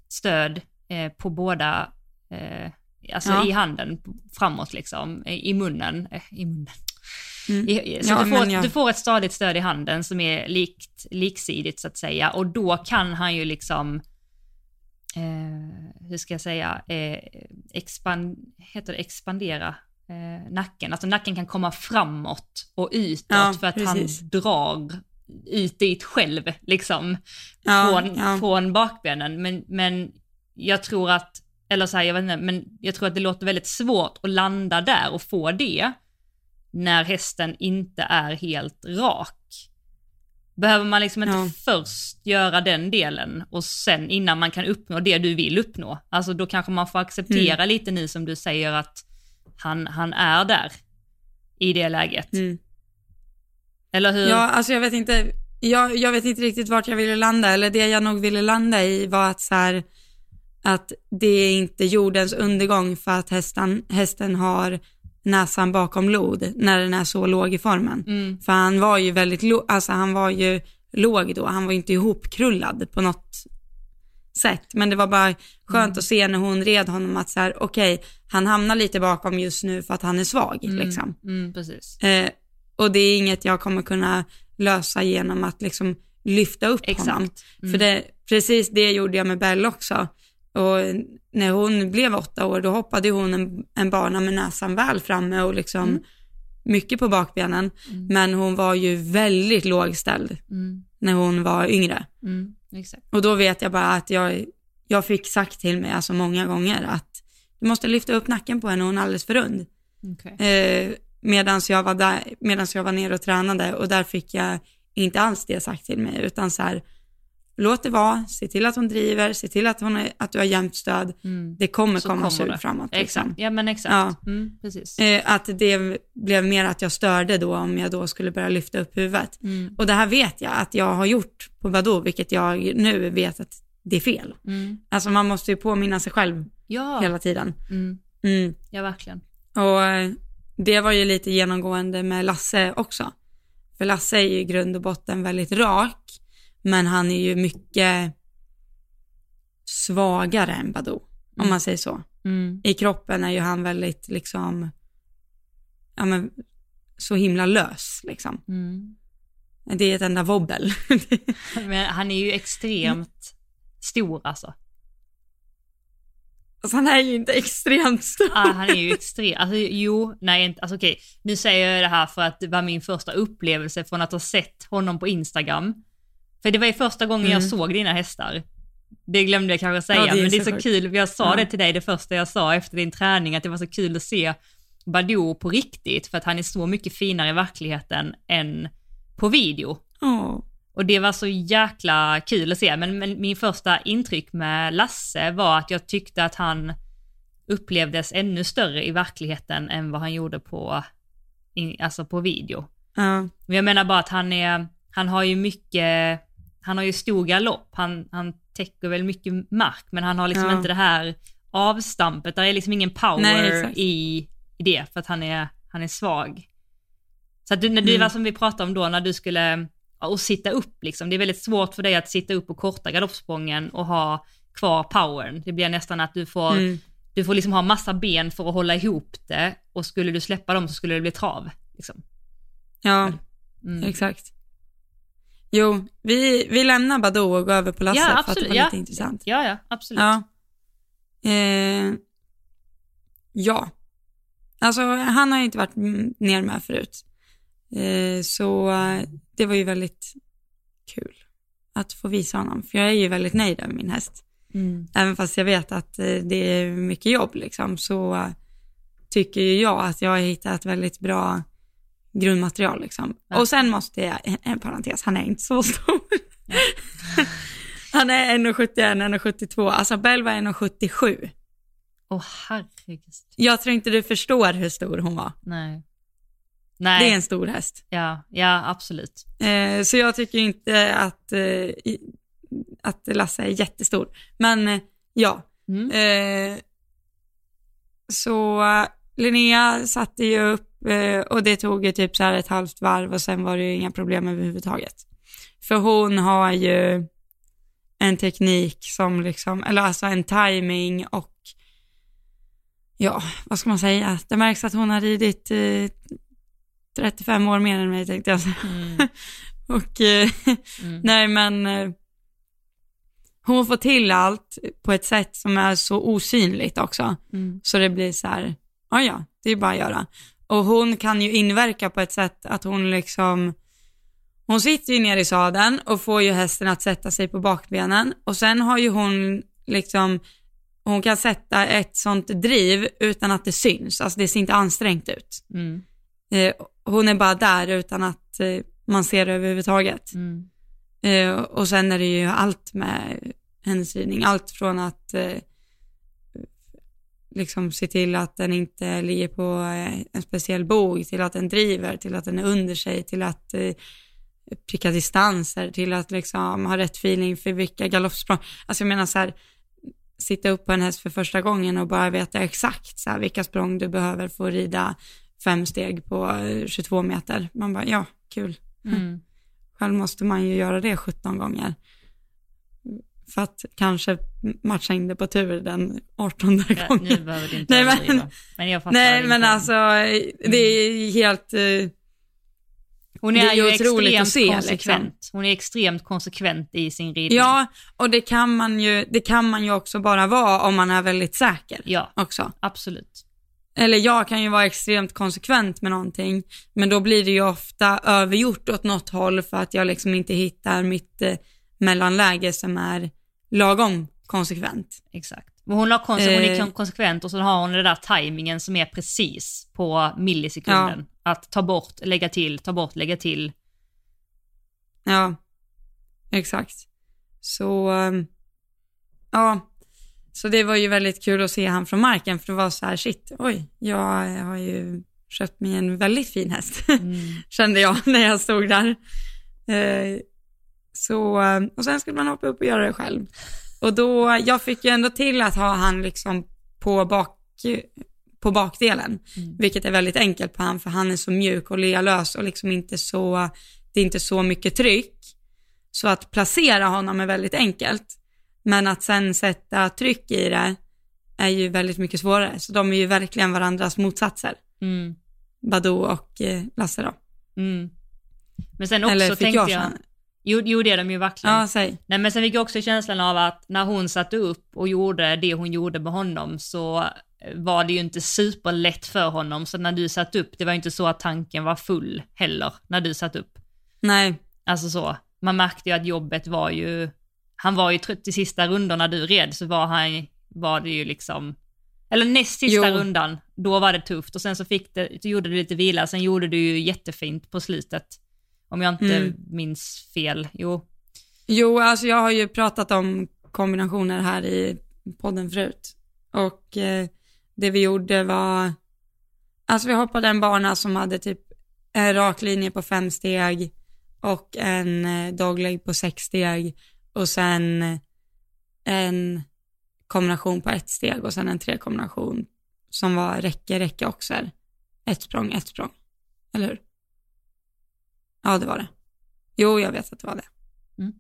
stöd eh, på båda eh, alltså ja. i handen framåt liksom, i munnen, eh, i munnen. Mm. I, så ja, du, får, ja. du får ett stadigt stöd i handen som är likt, liksidigt så att säga och då kan han ju liksom, eh, hur ska jag säga, eh, expand, heter det expandera eh, nacken. Alltså nacken kan komma framåt och utåt ja, för att precis. han drar ut dit själv liksom från, från bakbenen. Men, men jag tror att eller så här, jag vet inte, men jag tror att det låter väldigt svårt att landa där och få det när hästen inte är helt rak. Behöver man liksom inte ja. först göra den delen och sen innan man kan uppnå det du vill uppnå? Alltså då kanske man får acceptera mm. lite nu som du säger att han, han är där i det läget. Mm. Eller hur? Ja, alltså jag vet inte, jag, jag vet inte riktigt vart jag ville landa, eller det jag nog ville landa i var att så här, att det är inte jordens undergång för att hästen, hästen har näsan bakom lod när den är så låg i formen. Mm. För han var ju väldigt låg, alltså han var ju låg då, han var inte ihopkrullad på något sätt. Men det var bara skönt Mm. att se när hon red honom att så här, okej, han hamnar lite bakom just nu för att han är svag liksom. Mm, precis. Eh, och det är inget jag kommer kunna lösa genom att liksom lyfta upp Exakt. honom. Mm. För det, precis det gjorde jag med Belle också. Och när hon blev åtta år, då hoppade hon en, en bana med näsan väl framme och liksom Mm. mycket på bakbenen. Men hon var ju väldigt lågställd Mm, när hon var yngre. mm. Och då vet jag bara att jag, jag fick sagt till mig alltså många gånger att du måste lyfta upp nacken på henne, hon är alldeles för rund. Okay. Eh, Medan jag, var där, medans jag var nere och tränade och där fick jag inte alls det sagt till mig utan så här, låt det vara, se till att hon driver, se till att, hon är, att du har jämnt stöd, Mm. det kommer Så komma sug framåt. Exakt, Liksom. ja men exakt. Ja. Mm, precis. Eh, att det blev mer att jag störde då om jag då skulle börja lyfta upp huvudet. Mm. Och det här vet jag att jag har gjort på Badoo, vilket jag nu vet att det är fel. Mm. Alltså man måste ju påminna sig själv Ja. hela tiden. Mm. Mm. ja, verkligen. Och eh, det var ju lite genomgående med Lasse också. För Lasse är ju i grund och botten väldigt rak, men han är ju mycket svagare än Badoo, om Mm. man säger så. Mm. I kroppen är ju han väldigt liksom, ja men, så himla lös liksom. Mm. Det är ett enda wobbel. Men han är ju extremt stor alltså. alltså, han är ju inte extremt stor. Ah, han är ju extrem, alltså jo, nej inte, alltså okej, nu säger jag det här för att det var min första upplevelse från att ha sett honom på Instagram. För det var ju första gången jag Mm. såg dina hästar. Det glömde jag kanske säga, Ja, det men det är så så kul, jag sa Ja. det till dig det första jag sa efter din träning, att det var så kul att se Badoo på riktigt, för att han är så mycket finare i verkligheten än på video. Åh. Och det var så jäkla kul att se, men, men min första intryck med Lasse var att jag tyckte att han upplevdes ännu större i verkligheten än vad han gjorde på, alltså på video. Men jag menar bara att han är, han har ju mycket, han har ju stor galopp, han, han täcker väl mycket mark, men han har liksom Ja. inte det här avstampet, där är liksom ingen power Nej, i, i det, för att han är, han är svag. Så att du, när det Mm. var som vi pratade om då, när du skulle, och sitta upp liksom, det är väldigt svårt för dig att sitta upp och korta galoppsprången och ha kvar powern. Det blir nästan att du får, Mm. du får liksom ha massa ben för att hålla ihop det, och skulle du släppa dem så skulle det bli trav. Liksom. ja, Mm. exakt. Jo, vi, vi lämnar Badoo och går över på Lasse Ja, för att det var ja. lite intressant. Ja, ja, absolut. Ja. Eh, ja. Alltså han har ju inte varit ner med förut. Eh, så det var ju väldigt kul att få visa honom. För jag är ju väldigt nöjd över min häst. Mm. Även fast jag vet att eh, det är mycket jobb liksom så tycker ju jag att jag har hittat väldigt bra grundmaterial liksom. Ja. Och sen måste jag, en, en parentes, han är inte så stor. han är 1,71, 1,72, alltså Bell var 1,77. Åh herregud. Jag tror inte du förstår hur stor hon var. Nej. Nej, Det är en stor häst. ja, ja absolut. Eh, så jag tycker inte att, eh, i, att Lasse är jättestor. Men eh, ja, Mm. Eh, så Linnea satte ju upp och det tog ju typ så här ett halvt varv och sen var det ju inga problem överhuvudtaget. För hon har ju en teknik som liksom, eller alltså en timing och ja, vad ska man säga, det märks att hon har ridit eh, 35 år mer än mig tänkte jag säga. Mm. Och eh, Mm. nej men eh, hon får till allt på ett sätt som är så osynligt också. Mm. Så det blir så här, ja ja, det är bara att göra. Och hon kan ju inverka på ett sätt att hon liksom, hon sitter ju ner i sadeln och får ju hästen att sätta sig på bakbenen och sen har ju hon liksom, hon kan sätta ett sånt driv utan att det syns, alltså det ser inte ansträngt ut. Mm. Eh, hon är bara där utan att eh, man ser det överhuvudtaget. Mm. Eh, och sen är det ju allt med hennes ridning, allt från att liksom se till att den inte ligger på eh, en speciell bog, till att den driver, till att den är under sig, till att eh, pricka distanser, till att liksom ha rätt feeling för vilka galoppsprång. Alltså jag menar så här, sitta upp på en häst för första gången och bara veta exakt så här, vilka språng du behöver få rida fem steg på 22 meter. Man bara, ja, kul. Mm. Själv måste man ju göra det 17 gånger. För att kanske matcha in det på tur den 18 Ja, gången. nu behöver du inte Nej, men-. Men jag fattar Nej, din men alltså det är helt, eh, Hon är, är ju extremt att se, liksom. konsekvent. Hon är extremt konsekvent i sin ridning. ja, och det kan man ju, det kan man ju också bara vara om man är väldigt säker Ja, också. absolut. Eller jag kan ju vara extremt konsekvent med någonting, men då blir det ju ofta övergjort åt något håll för att jag liksom inte hittar mitt eh, mellanläge som är lagom konsekvent. Exakt. Men hon, har hon är Eh. kon- konsekvent och så har hon den där tajmingen som är precis på millisekunden. Att ta bort, lägga till, ta bort, lägga till. Ja, exakt. Så, ehm, ja, så det var ju väldigt kul att se han från marken för det var så här, shit, oj, jag har ju köpt mig en väldigt fin häst, Mm. kände jag när jag stod där. Så, och sen skulle man hoppa upp och göra det själv. Och då, jag fick ju ändå till att ha han liksom på bak, på bakdelen, Mm. vilket är väldigt enkelt på han, för han är så mjuk och lealös och liksom inte så, det är inte så mycket tryck. Så att placera honom är väldigt enkelt. Men att sen sätta tryck i det är ju väldigt mycket svårare. Så de är ju verkligen varandras motsatser. Mm. Badou och eh, Lasse då. Mm. Men sen också Eller fick tänkte jag jag. Jo, jo det är de ju verkligen. Ja, säg. Nej men sen fick jag också känslan av att när hon satte upp och gjorde det hon gjorde med honom så eh, var det ju inte superlätt för honom. Så när du satt upp, det var ju inte så att tanken var full heller när du satt upp. Nej, Alltså så, man märkte ju att jobbet var ju, han var ju trött i sista rundorna du red så var han, var det ju liksom, eller näst sista Jo. rundan, då var det tufft och sen så fick det, gjorde du lite vila, sen gjorde du ju jättefint på slutet. Om jag inte Mm. minns fel, jo. Jo, alltså jag har ju pratat om kombinationer här i podden förut. Och eh, det vi gjorde var, alltså vi hoppade en bana som hade typ en rak linje på fem steg och en eh, dogleg på sex steg och sen en kombination på ett steg och sen en trekombination som var räcke, räcke också. Ett språng, ett språng. Eller hur? Ja, det var det. Jo, jag vet att det var det. Mm.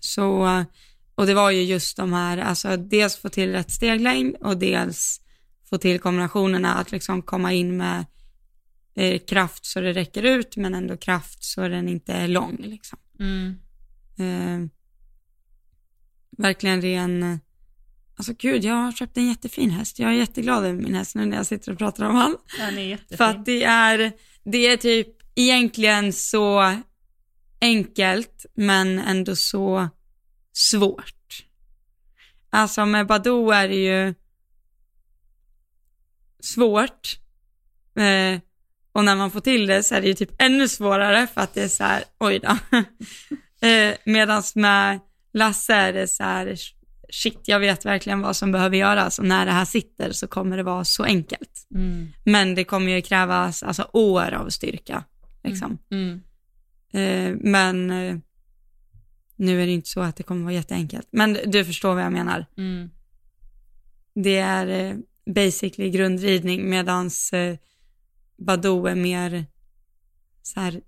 Så, och det var ju just de här, alltså dels få till rätt steglängd och dels få till kombinationerna, att liksom komma in med eh, kraft så det räcker ut, men ändå kraft så den inte är lång liksom. Mm. Eh, verkligen ren, alltså gud, jag har köpt en jättefin häst. Jag är jätteglad över min häst nu när jag sitter och pratar om han. Han är jättefin. För att det är, det är typ egentligen så enkelt, men ändå så svårt. Alltså med Badou är det ju svårt. Eh, och när man får till det så är det ju typ ännu svårare för att det är så här, oj då. eh, Medan med Lasse är det så här, shit, jag vet verkligen vad som behöver göras och när det här sitter så kommer det vara så enkelt. Mm. Men det kommer ju krävas alltså, år av styrka. Liksom. Mm. Eh, men eh, nu är det inte så att det kommer vara jätteenkelt. Men du förstår vad jag menar. Mm. Det är eh, basically grundridning medans eh, Badou är mer så här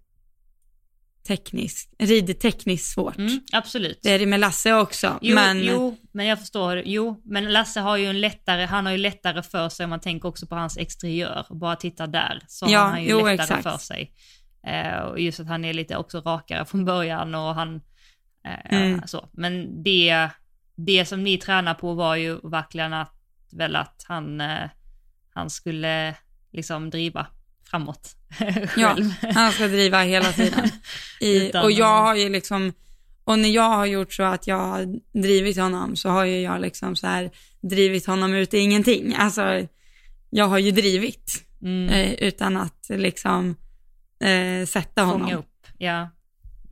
teknisk, ridtekniskt svårt. Mm. Absolut. Det är det med Lasse också. Jo, men, jo, men jag förstår. Jo, men Lasse har ju en lättare, han har ju lättare för sig om man tänker också på hans exteriör. Bara titta där, så Ja, har han ju jo, lättare exakt. för sig. Eh, och just att han är lite också rakare från början och han, eh, Mm. så. Men det, det som ni tränar på var ju verkligen att, väl att han, eh, han skulle liksom driva framåt Ja, själv. han ska driva hela tiden. I, och jag har ju liksom, och när jag har gjort så att jag har drivit honom så har ju jag liksom så här drivit honom ut i ingenting. Alltså, jag har ju drivit Mm. eh, utan att liksom eh, sätta honom. Fånga upp, ja.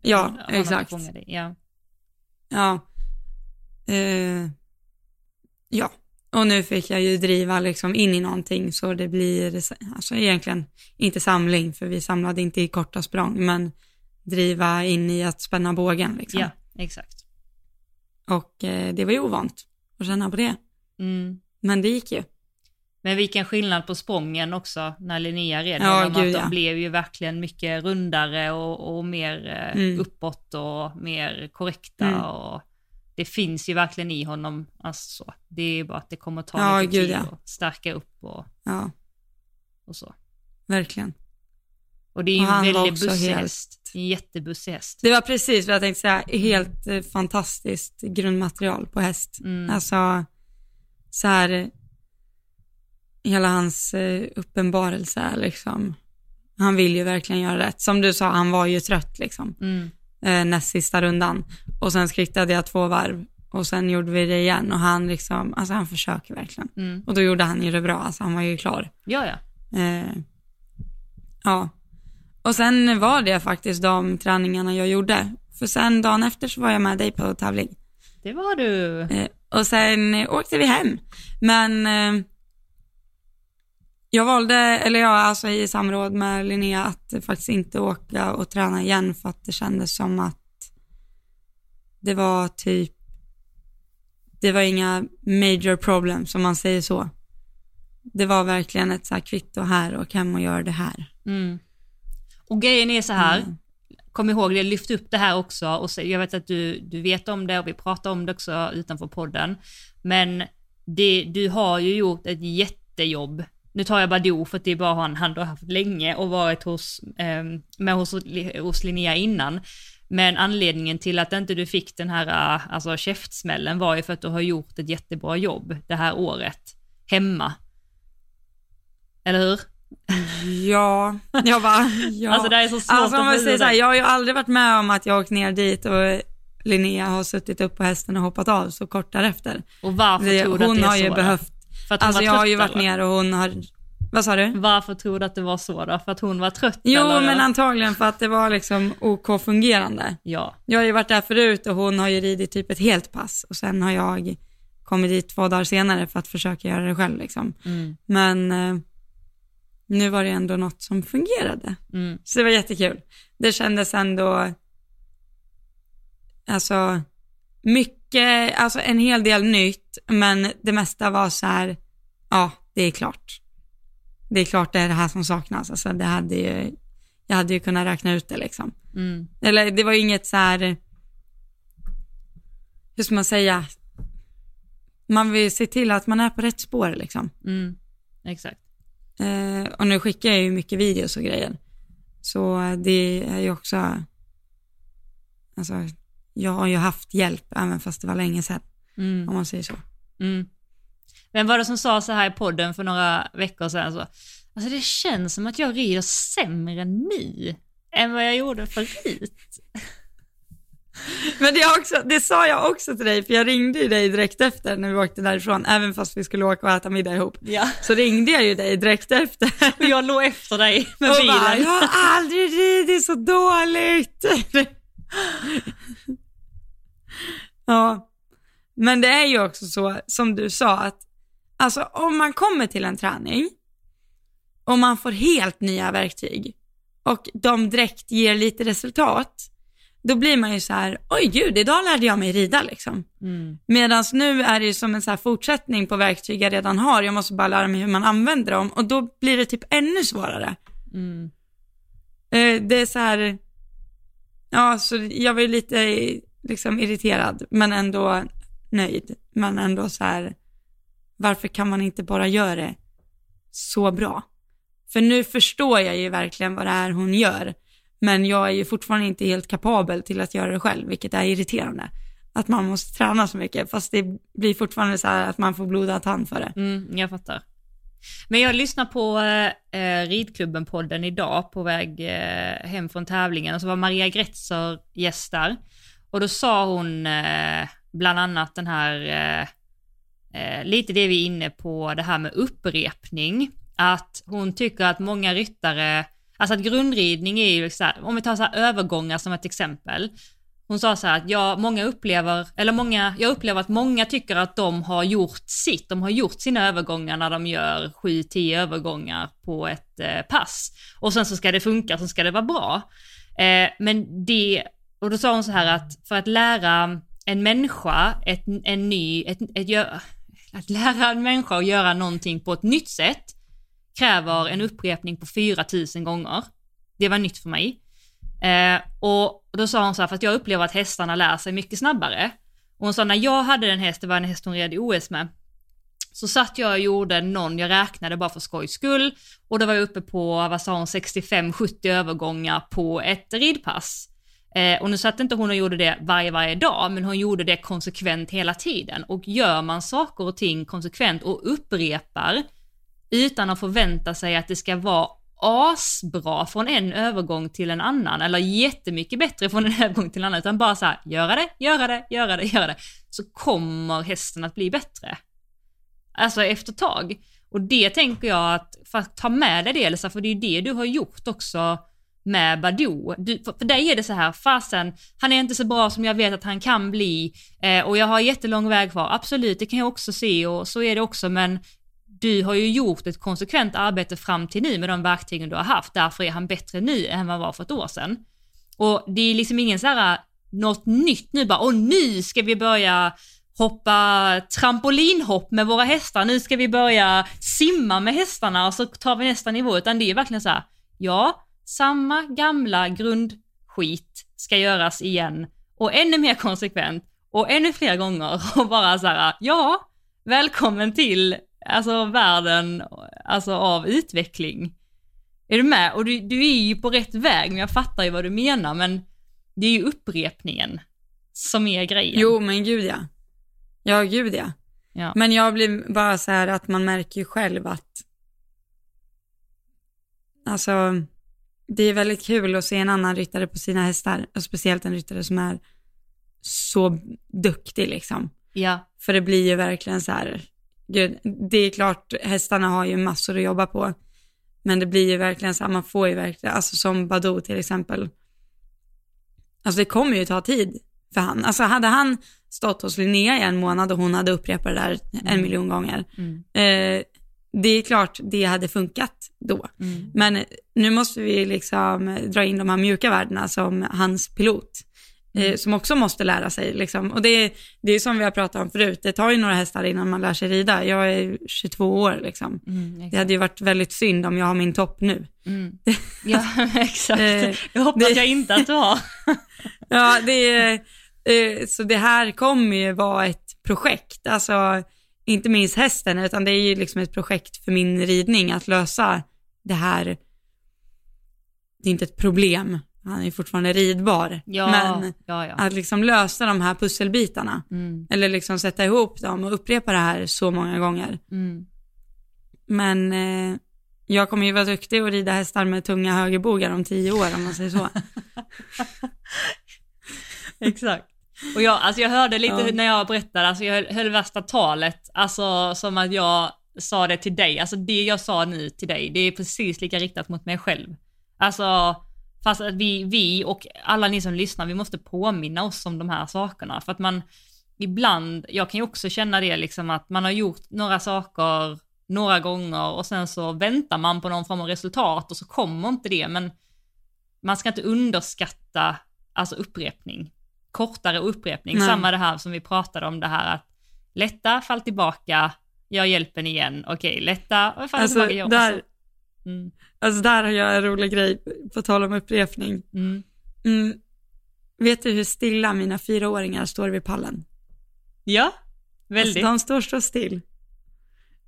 Ja, att exakt. Ja. Ja. Eh, ja, Och nu fick jag ju driva liksom in i någonting så det blir, alltså egentligen inte samling för vi samlade inte i korta språng, men driva in i att spänna bågen liksom. Ja, exakt. Och eh, det var ju ovant att känna på det. Mm. Men det gick ju. Men vilken skillnad på sprången också när Linnea red Ja, gud, att de ja. blev ju verkligen mycket rundare och, och mer eh, Mm. uppåt och mer korrekta. Mm. Och det finns ju verkligen i honom. Alltså, så. Det är ju bara att det kommer ta Ja, lite gud, tid ja. att stärka upp och, Ja, och så. verkligen. Och det är ju en väldigt bussig häst. En jättebussig häst. Det var precis vad jag tänkte säga, helt eh, fantastiskt grundmaterial på häst. Mm. Alltså, så här, hela hans eh, uppenbarelse liksom. Han vill ju verkligen göra rätt. Som du sa, han var ju trött liksom, Mm. eh, näst sista rundan. Och sen skrittade jag två varv och sen gjorde vi det igen och han liksom, alltså han försöker verkligen. Mm. Och då gjorde han ju det bra, alltså han var ju klar. Ja, ja. Eh, ja. Och sen var det faktiskt de träningarna jag gjorde. För sen dagen efter så var jag med dig på tävling. Det var du. Eh, och sen åkte vi hem. Men eh, jag valde, eller jag alltså i samråd med Linnea, att faktiskt inte åka och träna igen för att det kändes som att det var typ, det var inga major problem som man säger så. Det var verkligen ett så här kvitto här och hem och gör det här. Mm. Och grejen är så här, Mm. kom ihåg det, lyft upp det här också och så, jag vet att du, du vet om det och vi pratar om det också utanför podden. Men det, du har ju gjort ett jättejobb. Nu tar jag Badoo för att det är bara han han har haft länge och varit hos, eh, med hos, hos Linnea innan. Men anledningen till att inte du fick den här alltså, käftsmällen var ju för att du har gjort ett jättebra jobb det här året hemma. Eller hur? Ja, jag bara, ja. Alltså det är så svårt Alltså om man säger så här, jag har ju aldrig varit med om att jag åkt ner dit och Linnea har suttit upp på hästen och hoppat av så kort därefter. Och varför Det, tror du att hon det är har så ju då? behövt, För att alltså jag har ju varit eller? ner och hon har, vad sa du? Varför tror du att det var så då? För att hon var trött Jo eller? men antagligen för att det var liksom OK fungerande. Ja. Jag har ju varit där förut och hon har ju ridit typ ett helt pass och sen har jag kommit dit två dagar senare för att försöka göra det själv liksom. Mm. Men eh, nu var det ändå något som fungerade. Mm. Så det var jättekul. Det kändes ändå, alltså, mycket, alltså en hel del nytt, men det mesta var så här, ja, det är klart. Det är klart det är det här som saknas. Alltså det hade ju, jag hade ju kunnat räkna ut det liksom. Mm. Eller det var ju inget så här, hur ska man säga, man vill se till att man är på rätt spår liksom. Mm. Exakt. Eh, och nu skickar jag ju mycket videos och grejer. Så det är ju också, alltså jag har ju haft hjälp även fast det var länge sedan, Mm. om man säger så. Mm. Vem var det som sa så här i podden för några veckor sedan? Så, alltså det känns som att jag rider sämre nu än vad jag gjorde förut. Men det, också, det sa jag också till dig, för jag ringde ju dig direkt efter när vi åkte därifrån, även fast vi skulle åka och äta middag ihop. Ja. Så ringde jag ju dig direkt efter. Och jag låg efter dig med och bilen. bara, jag har aldrig ridit så dåligt. ja, men det är ju också så, som du sa, att alltså om man kommer till en träning och man får helt nya verktyg och de direkt ger lite resultat, då blir man ju så här, oj gud, idag lärde jag mig rida liksom. Mm. Medan nu är det ju som en så här fortsättning på verktyg jag redan har, jag måste bara lära mig hur man använder dem och då blir det typ ännu svårare. Mm. Eh, det är så här, ja, så jag var ju lite liksom irriterad, men ändå nöjd. Men ändå så här, varför kan man inte bara göra det så bra? För nu förstår jag ju verkligen vad det är hon gör, men jag är ju fortfarande inte helt kapabel till att göra det själv, vilket är irriterande. Att man måste träna så mycket, fast det blir fortfarande så här att man får blodad tand för det. Mm, jag fattar. Men jag lyssnade på eh, Ridklubben-podden idag på väg eh, hem från tävlingen och så var Maria Gretzer gäst där. Och då sa hon eh, bland annat den här, eh, eh, lite det vi är inne på, det här med upprepning. Att hon tycker att många ryttare, alltså att grundridning är ju så här, om vi tar så här övergångar som ett exempel. Hon hon sa så här att jag, många upplever, eller många, jag upplever att många tycker att de har gjort sitt, de har gjort sina övergångar när de gör 7-10 övergångar på ett eh, pass. Och sen så ska det funka, så ska det vara bra. Eh, men det, och då sa hon så här att för att lära en människa ett, en ny, ett, ett, ett, att lära en människa att göra någonting på ett nytt sätt kräver en upprepning på 4000 gånger. Det var nytt för mig. Eh, och då sa hon så här, för att jag upplever att hästarna lär sig mycket snabbare. Och hon sa, när jag hade en häst, det var en häst hon red i OS med, så satt jag och gjorde någon, jag räknade bara för skojs skull, och då var jag uppe på, vad sa hon, 65-70 övergångar på ett ridpass. Eh, och nu satt inte hon och gjorde det varje, varje dag, men hon gjorde det konsekvent hela tiden. Och gör man saker och ting konsekvent och upprepar utan att förvänta sig att det ska vara asbra från en övergång till en annan, eller jättemycket bättre från en övergång till en annan, utan bara så här, göra det, göra det, göra det, göra det, så kommer hästen att bli bättre. Alltså efter tag. Och det tänker jag att, för att ta med dig det Elsa, för det är ju det du har gjort också med Badou. Du, för, för dig är det så här, fasen, han är inte så bra som jag vet att han kan bli eh, och jag har jättelång väg kvar. Absolut, det kan jag också se och så är det också, men du har ju gjort ett konsekvent arbete fram till nu med de verktygen du har haft, därför är han bättre nu än vad han var för ett år sedan. Och det är liksom ingen så här, något nytt nu bara, och nu ska vi börja hoppa trampolinhopp med våra hästar, nu ska vi börja simma med hästarna och så tar vi nästa nivå, utan det är verkligen så här, ja, samma gamla grundskit ska göras igen och ännu mer konsekvent och ännu fler gånger och bara så här, ja, välkommen till alltså världen alltså, av utveckling. Är du med? Och du, du är ju på rätt väg, men jag fattar ju vad du menar, men det är ju upprepningen som är grejen. Jo, men gud ja. Ja, gud ja. Ja. Men jag blir bara så här att man märker ju själv att, alltså, det är väldigt kul att se en annan ryttare på sina hästar, och speciellt en ryttare som är så duktig liksom. Ja. För det blir ju verkligen så här, gud, det är klart, hästarna har ju massor att jobba på, men det blir ju verkligen så här, man får ju verkligen, alltså som Badou till exempel, alltså det kommer ju ta tid för han. Alltså hade han stått hos Linnea i en månad och hon hade upprepat det där en Mm. miljon gånger, Mm. eh, det är klart det hade funkat då. Mm. Men nu måste vi liksom dra in de här mjuka värdena som hans pilot, eh, Mm. som också måste lära sig. Liksom. Och det, är- det är som vi har pratat om förut, det tar ju några hästar innan man lär sig rida. Jag är 22 år liksom. Mm, Det hade ju varit väldigt synd om jag har min topp nu. Mm. Ja, exakt. Eh, jag hoppas det- jag inte att du har. Ja, det eh, så det här kommer ju vara ett projekt, alltså inte minst hästen, utan det är ju liksom ett projekt för min ridning att lösa det här. Det är inte ett problem, han är fortfarande ridbar, Ja, men ja, ja. att liksom lösa de här pusselbitarna, Mm, eller liksom sätta ihop dem och upprepa det här så många gånger. mm. Men eh, jag kommer ju vara duktig och rida hästar med tunga högerbogar om tio år om man säger så. Exakt. Och jag, alltså jag hörde lite Ja. när jag berättade, alltså jag höll, höll värsta talet, alltså som att jag sa det till dig, alltså det jag sa nu till dig, det är precis lika riktat mot mig själv. Alltså, fast att vi, vi och alla ni som lyssnar, vi måste påminna oss om de här sakerna, för att man ibland, jag kan ju också känna det liksom att man har gjort några saker några gånger och sen så väntar man på någon form av resultat och så kommer inte det, men man ska inte underskatta alltså upprepning. Kortare upprepning, Nej. samma det här som vi pratade om det här att lätta, fall tillbaka, gör hjälpen igen, okej, lätta, fall Alltså, tillbaka, gör där, och så- mm, alltså där har jag en rolig grej, på tal om upprepning. mm. Mm. Vet du hur stilla mina fyraåringar står vid pallen? Ja, väldigt. Alltså, de står så still.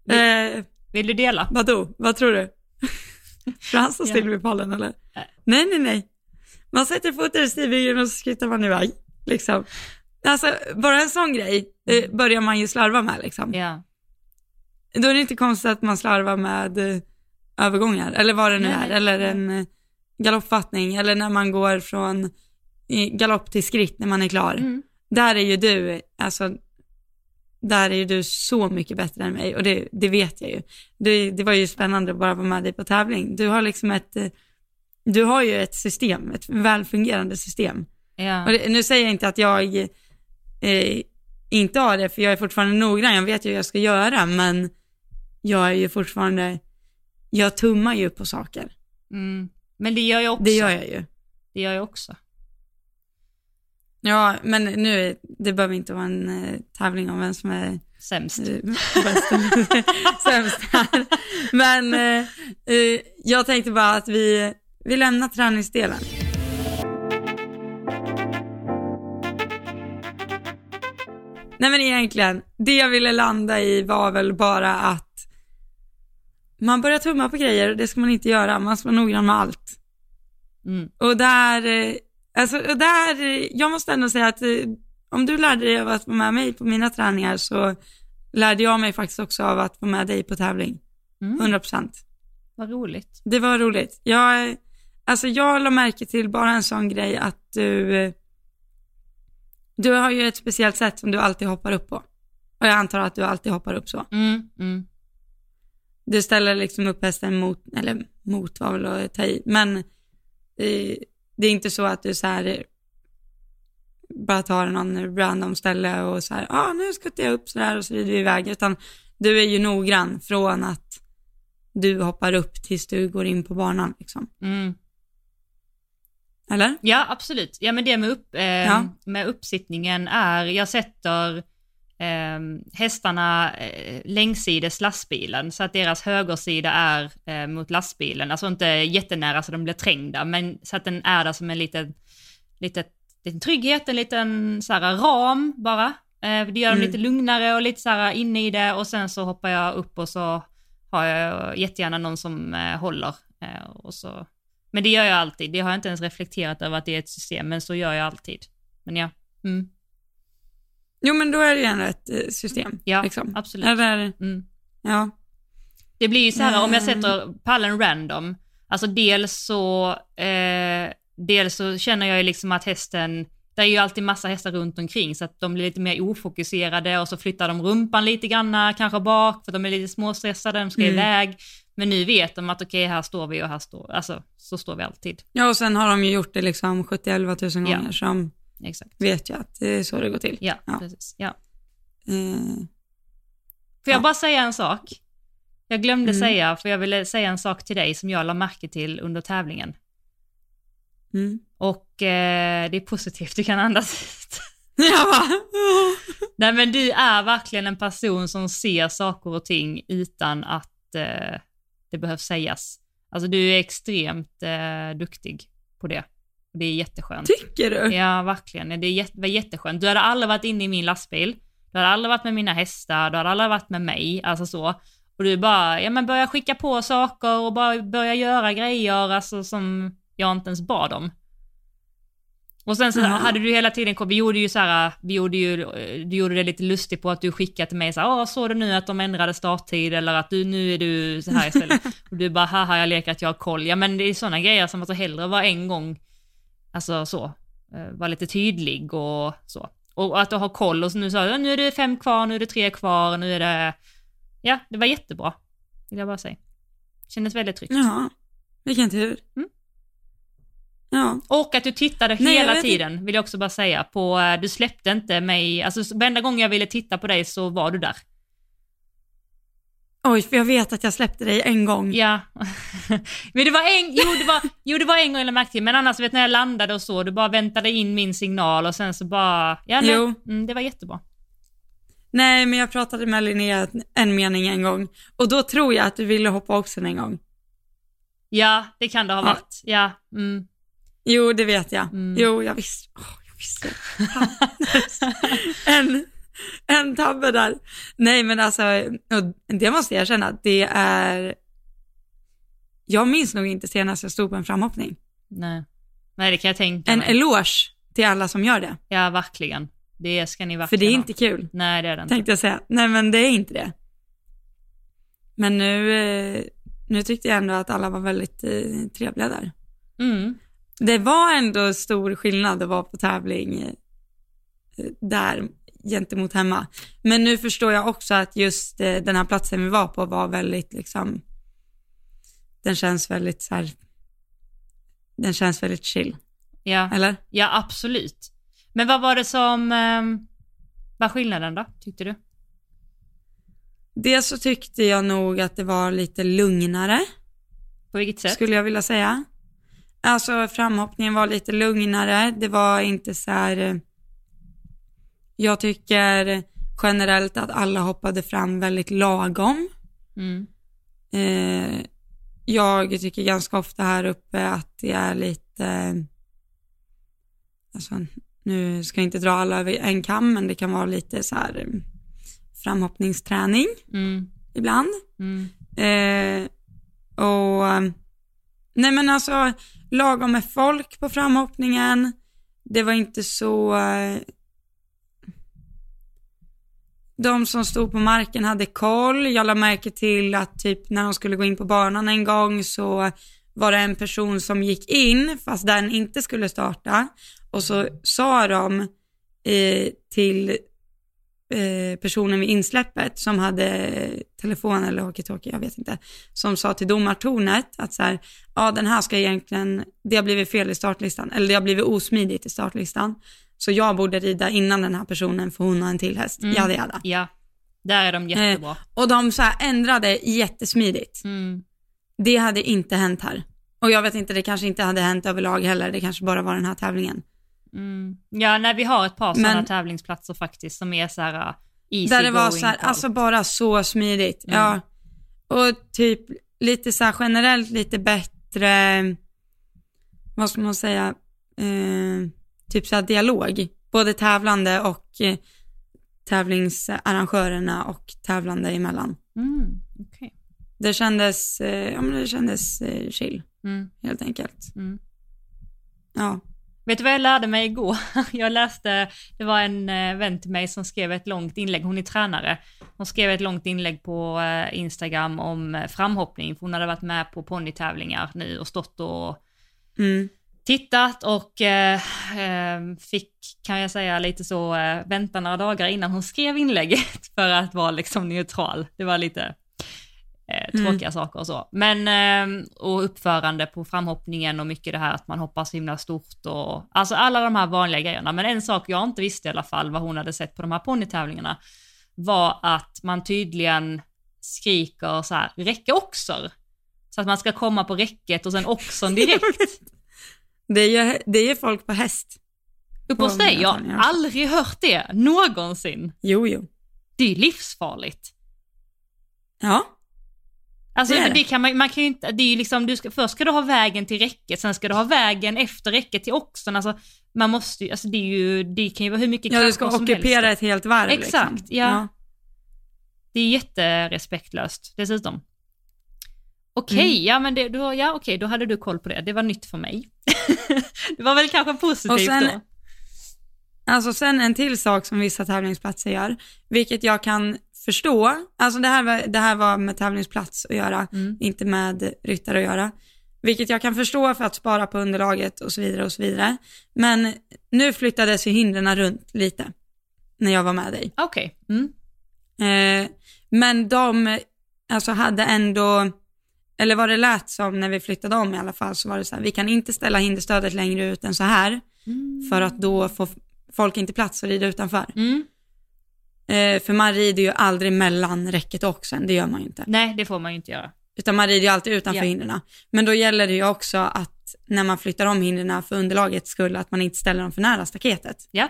Vi- Eh, Vill du dela? vadå, vad tror du? För han står Ja. still vid pallen eller? Nej. Nej, nej, nej. Man sätter foten i stigbygeln och så skrittar man iväg. Liksom. Alltså, bara en sån grej eh, börjar man ju slarva med liksom. Ja. Då är det inte konstigt att man slarvar med eh, övergångar, eller vad det nu är, eller en eh, galoppfattning, eller när man går från galopp till skritt när man är klar. Mm. Där är ju du, alltså, där är ju du så mycket bättre än mig och det, det vet jag ju. Det, det var ju spännande att bara vara med dig på tävling. Du har liksom ett, du har ju ett system, ett välfungerande system Ja. Det, nu säger jag inte att jag eh, inte har det, för jag är fortfarande noggrann, jag vet ju hur jag ska göra, men jag är ju fortfarande, jag tummar ju på saker. Mm. Men det gör jag också. Det gör jag ju. Det gör jag också. Ja, men nu, det behöver inte vara en eh, tävling om vem som är Sämst. eh, sämst här. Men eh, eh, jag tänkte bara att vi, vi lämnar träningsdelen. Nej men egentligen, det jag ville landa i var väl bara att man börjar tumma på grejer, det ska man inte göra, man ska vara noggrann med allt. Mm. Och där, eh, alltså, och där, eh, jag måste ändå säga att eh, om du lärde dig av att vara med mig på mina träningar så lärde jag mig faktiskt också av att vara med dig på tävling. Mm. 100 procent. Vad roligt. Det var roligt. Jag, alltså jag la märke till bara en sån grej att du, du har ju ett speciellt sätt som du alltid hoppar upp på. Och jag antar att du alltid hoppar upp så. Mm. Mm. Du ställer liksom upp hästen mot, eller mot var väl att ta i, men eh, det är inte så att du så här eh, bara tar någon random ställe och så här, ja ah, nu skuttar jag upp så där och så rider vi iväg, utan du är ju noggrann från att du hoppar upp tills du går in på banan liksom. Mm. Eller? Ja, absolut. Ja, men det med, upp, eh, Ja. med uppsittningen är, jag sätter eh, hästarna eh, längsides lastbilen så att deras högersida är eh, mot lastbilen, alltså inte jättenära så de blir trängda, men så att den är där som en liten, litet, liten trygghet, en liten så här, ram bara. Eh, det gör dem Mm. lite lugnare och lite så här inne i det och sen så hoppar jag upp och så har jag jättegärna någon som eh, håller. Eh, och så. Men det gör jag alltid, det har jag inte ens reflekterat över att det är ett system, men så gör jag alltid. Men ja, mm. Jo men då är det ju ändå ett eh, system. Ja, liksom. absolut. Eller, Mm. ja. Det blir ju så här om jag Mm. sätter pallen random, alltså dels så, eh, dels så känner jag ju liksom att hästen, det är ju alltid massa hästar runt omkring så att de blir lite mer ofokuserade och så flyttar de rumpan lite granna, kanske bak för de är lite småstressade, de ska Mm. iväg. Men nu vet de att okej, här står vi och här står, alltså så står vi alltid. ja, och sen har de ju gjort det liksom 70-11 tusen Ja. gånger, så de Exakt. vet ju att det är så det går till. Ja, Ja. precis. Ja. Eh, Får jag Ja. bara säga en sak? Jag glömde Mm. säga, för jag ville säga en sak till dig som jag la märke till under tävlingen. mm. Och eh, det är positivt, du kan andas ut. Bara, Nej men du är verkligen en person som ser saker och ting utan att eh, det behövs sägas. Alltså du är extremt eh, duktig på det. Det är jätteskönt. tycker du? Ja, verkligen. Det är var jätteskönt. Du hade aldrig varit inne i min lastbil. Du hade aldrig varit med mina hästar. Du hade aldrig varit med mig. Alltså så. Och du bara, ja men börja skicka på saker och bara börja göra grejer, alltså som jag inte ens bad om. Och sen så Jaha. hade du hela tiden, vi gjorde ju så här, vi gjorde ju, du gjorde det lite lustigt på att du skickade till mig så här, såg du nu att de ändrade starttid eller att du, nu är du så här istället. och du bara, haha jag leker att jag har koll. Ja men det är sådana grejer som att alltså, hellre vara en gång, alltså så, eh, vara lite tydlig och så. Och att du har koll och så nu sa du, nu är det fem kvar, nu är det tre kvar, nu är det, ja det var jättebra. Vill jag bara säga. Kändes väldigt tryggt. Jaha, vilken tur. Mm. Ja, Och att du tittade Nej, hela tiden, vill jag också bara säga. På, eh, du släppte inte mig, alltså varenda gång jag ville titta på dig så var du där. oj, för jag vet att jag släppte dig en gång. Ja. men det var en, jo det var, jo det var en gång jag till, men annars vet när jag landade och så, du bara väntade in min signal och sen så bara, ja nej, mm, det var jättebra. Nej, men jag pratade med Linnea en mening en gång och då tror jag att du ville hoppa också en gång. Ja, det kan det ha Ja. varit. Ja, mm. Jo, det vet jag. Mm. Jo, jag visste. Åh, jag visste. En, en tabbe där. Nej, men alltså, det måste jag erkänna, det är... Jag minns nog inte senast jag stod på en framhoppning. nej. Nej, det kan jag tänka En mig. eloge till alla som gör det. Ja, verkligen. Det ska ni För verkligen det är ha. inte kul, Nej, det är det inte. tänkte jag säga. Nej, men det är inte det. Men nu, eh, nu tyckte jag ändå att alla var väldigt eh, trevliga där. Mm. Det var ändå stor skillnad att vara på tävling eh, där gentemot hemma. Men nu förstår jag också att just eh, den här platsen vi var på var väldigt liksom, den känns väldigt så här, den känns väldigt chill. Ja, Eller? ja absolut. Men vad var det som um, var skillnaden då, tyckte du? Dels så tyckte jag nog att det var lite lugnare, På vilket sätt? skulle jag vilja säga. Alltså framhoppningen var lite lugnare, det var inte så här... eh, Jag tycker generellt att alla hoppade fram väldigt lagom. Mm. Eh, jag tycker ganska ofta här uppe att det är lite, alltså, nu ska jag inte dra alla över en kam, men det kan vara lite så här eh, framhoppningsträning Mm. ibland. Mm. Eh, och eh, nej men alltså lagom med folk på framhoppningen. Det var inte så, eh, de som stod på marken hade koll. Jag lade märke till att typ när de skulle gå in på banan en gång så var det en person som gick in fast den inte skulle starta och så sa de eh, till eh, personen vid insläppet som hade telefon eller walkie-talkie, jag vet inte, som sa till domartornet att så här, ja den här ska egentligen, det har blivit fel i startlistan, eller det har blivit osmidigt i startlistan, så jag borde rida innan den här personen för hon har en till häst, Mm. jada jada. Ja, där är de jättebra. Och de så här ändrade jättesmidigt. Mm. Det hade inte hänt här. Och jag vet inte, det kanske inte hade hänt överlag heller, det kanske bara var den här tävlingen. Mm. Ja, nej, vi har ett par sådana tävlingsplatser faktiskt som är så här uh, easy Där det var så här, alltså bara så smidigt. Mm. Ja. Och typ lite så här generellt lite bättre, vad ska man säga, eh, typ så här dialog. Både tävlande och eh, tävlingsarrangörerna och tävlande emellan. Mm. okej. Det kändes, eh, ja men det kändes eh, chill, Mm. helt enkelt. Mm. Ja. Vet du vad jag lärde mig igår? Jag läste, det var en eh, vän till mig som skrev ett långt inlägg, hon är tränare. Hon skrev ett långt inlägg på eh, Instagram om eh, framhoppning, för hon hade varit med på ponnytävlingar nu och stått och Mm. tittat och eh, eh, fick, kan jag säga, lite så vänta några dagar innan hon skrev inlägget för att vara liksom neutral. Det var lite eh, Mm. tråkiga saker och så. Men, eh, och uppförande på framhoppningen och mycket det här att man hoppar så himla stort och alltså alla de här vanliga grejerna. Men en sak jag inte visste i alla fall, vad hon hade sett på de här ponnytävlingarna, var att man tydligen skriker så här, räcke oxer. Så att man ska komma på räcket och sen oxen direkt. Det är ju det är ju folk på häst. Uppe hos dig, jag har aldrig hört det någonsin. Jo, jo. Det är livsfarligt. Ja, Alltså Det det, det. kan man, man kan ju inte, det är ju liksom, du ska, först ska du ha vägen till räcket, sen ska du ha vägen efter räcket till oxen. Alltså man måste ju, alltså det är ju, det kan ju vara hur mycket ja du ska som ockupera helst. ett helt varv. Exakt, liksom. ja. Det är jätterespektlöst dessutom. Okej, Mm. ja men det, då, ja, okej, då hade du koll på det. Det var nytt för mig. det var väl kanske positivt Och sen- då. Alltså sen en till sak som vissa tävlingsplatser gör, vilket jag kan förstå, alltså det här var, det här var med tävlingsplats att göra, Mm. inte med ryttare att göra, vilket jag kan förstå för att spara på underlaget och så vidare och så vidare. Men nu flyttades ju hindren runt lite när jag var med dig. Okej. Mm. Eh, men de alltså hade ändå, eller vad det lät som när vi flyttade om i alla fall, så var det så här, vi kan inte ställa hinderstödet längre ut än så här, för att då får folk inte plats att rida utanför. Mm. Eh, för man rider ju aldrig mellan räcket och oxen, det gör man ju inte. Nej, det får man ju inte göra. Utan man rider ju alltid utanför Ja. hindren. Men då gäller det ju också att när man flyttar om hindren för underlagets skull, att man inte ställer dem för nära staketet. Ja.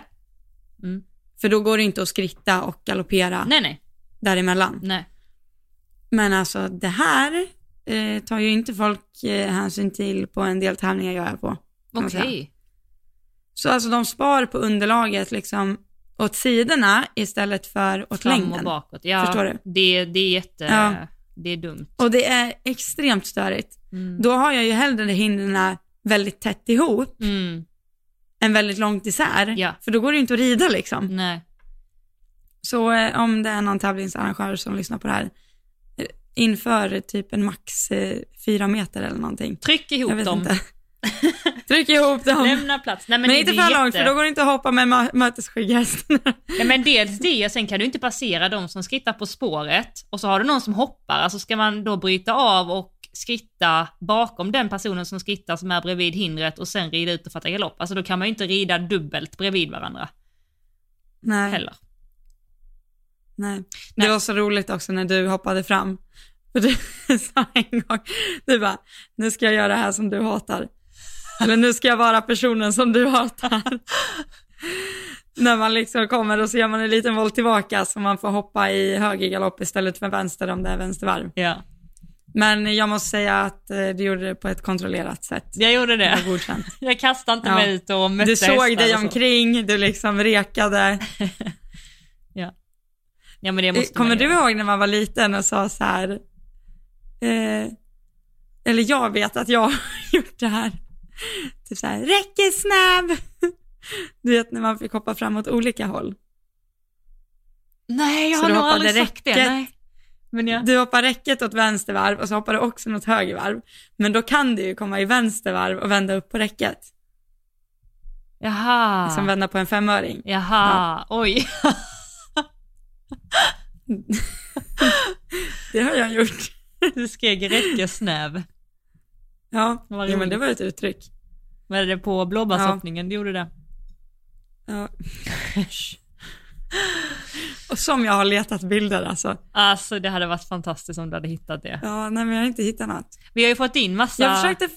Mm. För då går det inte att skritta och galoppera Nej, nej, däremellan. nej. Men alltså det här eh, tar ju inte folk eh, hänsyn till på en del tävlingar jag är på. Okej. säga. Så alltså de spar på underlaget liksom åt sidorna istället för åt Fram och längden. bakåt. Ja, Förstår du? Det, det är jätte, Ja. det är dumt. Och det är extremt störigt. Mm. Då har jag ju hellre hindren väldigt tätt ihop Mm. än väldigt långt isär. Ja. För då går det ju inte att rida liksom. Nej. Så eh, om det är någon tävlingsarrangör som lyssnar på det här, eh, inför typ en max eh, fyra meter eller någonting. Tryck ihop dem. inte. Tryck ihop dem. Lämna plats. Nej, men, Men, det, inte det för långt, jätte- för då går det inte att hoppa med mö- mötesskygghästen. Nej, men dels det, sen kan du inte passera de som skrittar på spåret och så har du någon som hoppar, alltså ska man då bryta av och skritta bakom den personen som skrittar som är bredvid hindret och sen rida ut och fatta galopp. Alltså då kan man ju inte rida dubbelt bredvid varandra Nej. heller. Nej. Det Nej. var så roligt också när du hoppade fram. För du sa en gång, du bara, nu ska jag göra det här som du hatar. Eller nu ska jag vara personen som du hatar. när man liksom kommer och så gör man en liten volt tillbaka så man får hoppa i höger galopp istället för vänster om det är vänstervarv. Ja, Men jag måste säga att eh, du gjorde det på ett kontrollerat sätt. jag gjorde Det godkänt. Jag kastade inte Ja. mig ut och mötte Du såg dig så. omkring, du liksom rekade. Ja men det måste Kommer man du ihåg när man var liten och sa så här, eh, eller jag vet att jag har gjort det här, typ så här, räckesnabb. Du vet när man fick hoppa fram åt olika håll. Nej, jag har nog aldrig sagt det. räcket? Nej. Men jag... Du hoppar räcket åt vänster varv och så hoppar du också något höger varv. Men då kan du ju komma i vänster varv och vända upp på räcket. Jaha. Som vända på en femöring. Jaha, oj. Det har jag gjort. Du skrek räckesnäv. Ja, Vad jo, men det var ett uttryck. Var det på blåbärshoppningen du gjorde det? Ja. Och som jag har letat bilder alltså. Alltså det hade varit fantastiskt om du hade hittat det. Ja, nej men jag har inte hittat något. Vi har ju fått in massa... Jag försökte,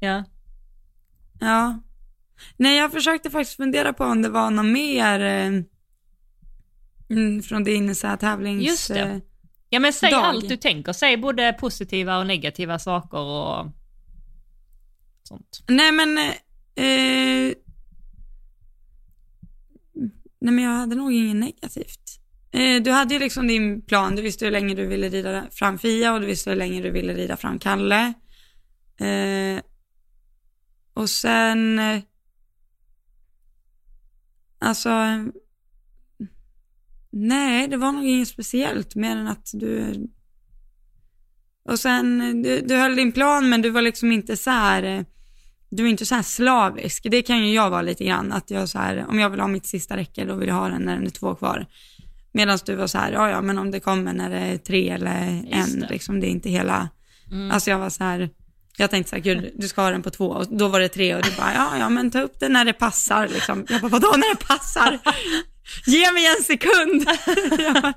Ja. ja. Nej jag försökte faktiskt fundera på om det var något mer eh, mm, från din så här tävlings... Just det. eh, ja men säg Dag. allt du tänker. Säg både positiva och negativa saker och sånt. Nej men, eh, eh, nej men jag hade nog inget negativt. Eh, du hade ju liksom din plan, du visste hur länge du ville rida fram Fia och du visste hur länge du ville rida fram Kalle. Eh, och sen, eh, alltså, nej det var nog inget speciellt mer än att du och sen, du, du höll din plan men du var liksom inte så här, eh, du är inte så här slavisk. Det kan ju jag vara lite grann, att jag så här, om jag vill ha mitt sista räcke då vill jag ha den när den är två kvar. Medan du var så här, ja ja men om det kommer när det är tre eller Just en, det. liksom det är inte hela, Mm. alltså jag var så här, jag tänkte så här, gud du ska ha den på två och då var det tre och du bara, ja ja men ta upp den när det passar liksom. Jag bara, vadå när det passar? Ge mig en sekund. Bara,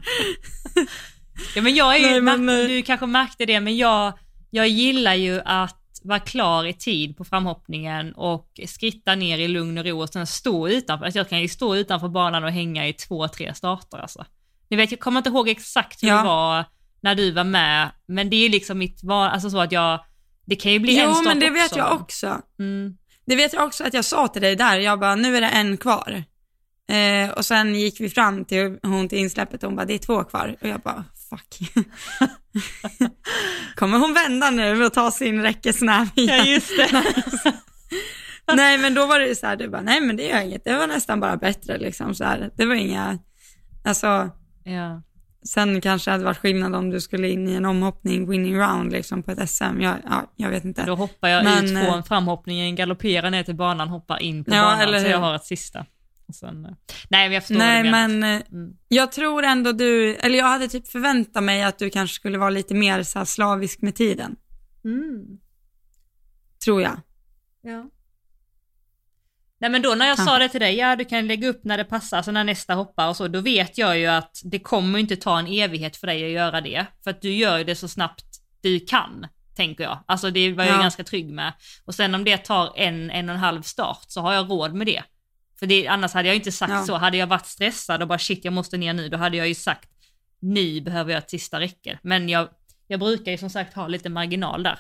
Ja men jag är ju, Nej, men, eh, du kanske märkte det, men jag, jag gillar ju att vara klar i tid på framhoppningen och skritta ner i lugn och ro och sen stå utanför. Alltså jag kan ju stå utanför banan och hänga i två, tre starter alltså. Ni vet, jag kommer inte ihåg exakt hur Ja. det var när du var med, men det är ju liksom mitt val, alltså så att jag, det kan ju bli en jo start men det vet också. jag också. Mm. Det vet jag också att jag sa till dig där, jag bara, nu är det en kvar. Eh, och sen gick vi fram till hon till insläppet och hon bara, det är två kvar. Och jag bara, fuck. Kommer hon vända nu och ta sin räckesnäv igen? Ja just det. nej men då var det ju så här, du bara, nej men det gör inget, det var nästan bara bättre liksom så här. Det var inga, alltså, ja. sen kanske det hade varit skillnad om du skulle in i en omhoppning, winning round liksom på ett SM. Jag, ja, jag vet inte. Då hoppar jag Men, ut eh, från framhoppningen, galopperar ner till banan, hoppar in på Ja, banan eller så jag har ett sista. Sen, eh, nej men jag förstår Nej men eh, Mm. jag tror ändå du, eller jag hade typ förväntat mig att du kanske skulle vara lite mer så slavisk med tiden. Mm. Tror jag. Ja. Nej men då när jag sa Kanske. det till dig, ja du kan lägga upp när det passar, alltså när nästa hoppar och så, då vet jag ju att det kommer inte ta en evighet för dig att göra det. För att du gör det så snabbt du kan, tänker jag. Alltså det var jag Ja. ganska trygg med. Och sen om det tar en, en och en halv start så har jag råd med det. För det, annars hade jag inte sagt Ja. så. Hade jag varit stressad och bara shit jag måste ner nu, då hade jag ju sagt nu behöver jag ett sista räcke. Men jag, jag brukar ju som sagt ha lite marginal där.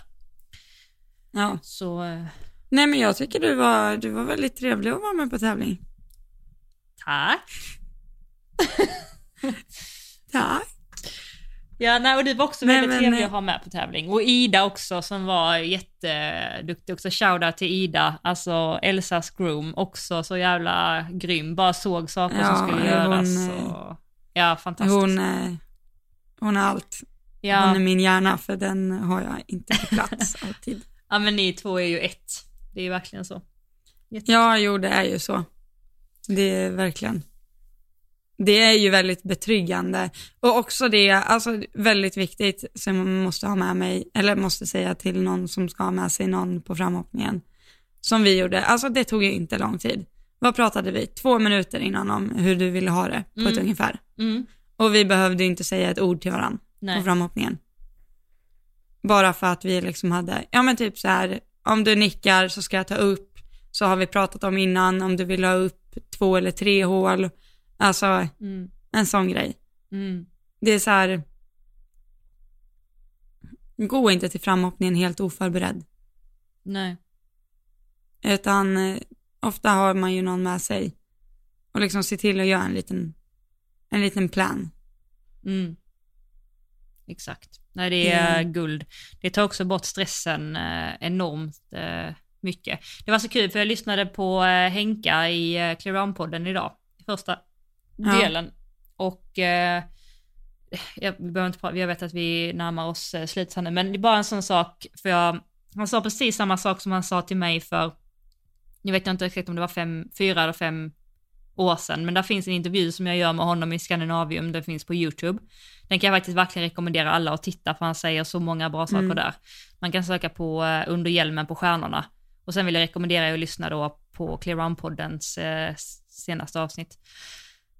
Ja. Så eh, Nej men jag tycker du var, du var väldigt trevlig att vara med på tävling. tack. Tack. Ja, nej, och du var också Nej, väldigt men, trevlig eh, att ha med på tävling. Och Ida också som var jätteduktig också. Shoutout till Ida, alltså Elsas groom, också så jävla grym. Bara såg saker Ja, som skulle hon, göras. eh, Och, ja, fantastiskt. Hon, hon är allt. ja. Hon är min hjärna för den har jag inte på plats alltid. ja, men ni två är ju ett. Det är ju verkligen så. Jätte- Ja, jo det är ju så. Det är verkligen. Det är ju väldigt betryggande. Och också det, alltså väldigt viktigt som man måste ha med mig, eller måste säga till någon som ska ha med sig någon på framhoppningen. Som vi gjorde, alltså det tog ju inte lång tid. Vad pratade vi? Två minuter innan om hur du ville ha det på ett Mm. ungefär. Mm. Och vi behövde inte säga ett ord till varandra Nej. på framhoppningen. Bara för att vi liksom hade, ja men typ så här, om du nickar så ska jag ta upp, så har vi pratat om innan, om du vill ha upp två eller tre hål. Alltså Mm. en sån grej. Mm. Det är så här, gå inte till framhoppningen helt oförberedd. Nej. Utan eh, ofta har man ju någon med sig och liksom se till att göra en liten, en liten plan. Mm. Exakt. Nej, det är Mm. guld. Det tar också bort stressen eh, enormt eh, mycket. Det var så kul för jag lyssnade på eh, Henka i eh, Clear On-podden idag, första Ja. delen. Och eh, jag, vi behöver inte prata, jag vet att vi närmar oss eh, nu, men det är bara en sån sak, för jag, han sa precis samma sak som han sa till mig för, jag vet inte exakt om det var fem, fyra eller fem år sedan, men där finns en intervju som jag gör med honom i Skandinavium, den finns på YouTube. Den kan jag faktiskt verkligen rekommendera alla att titta för han säger så många bra saker Mm. där. Man kan söka på eh, Under hjälmen på stjärnorna. Och sen vill jag rekommendera er att lyssna då på Clear On-poddens eh, senaste avsnitt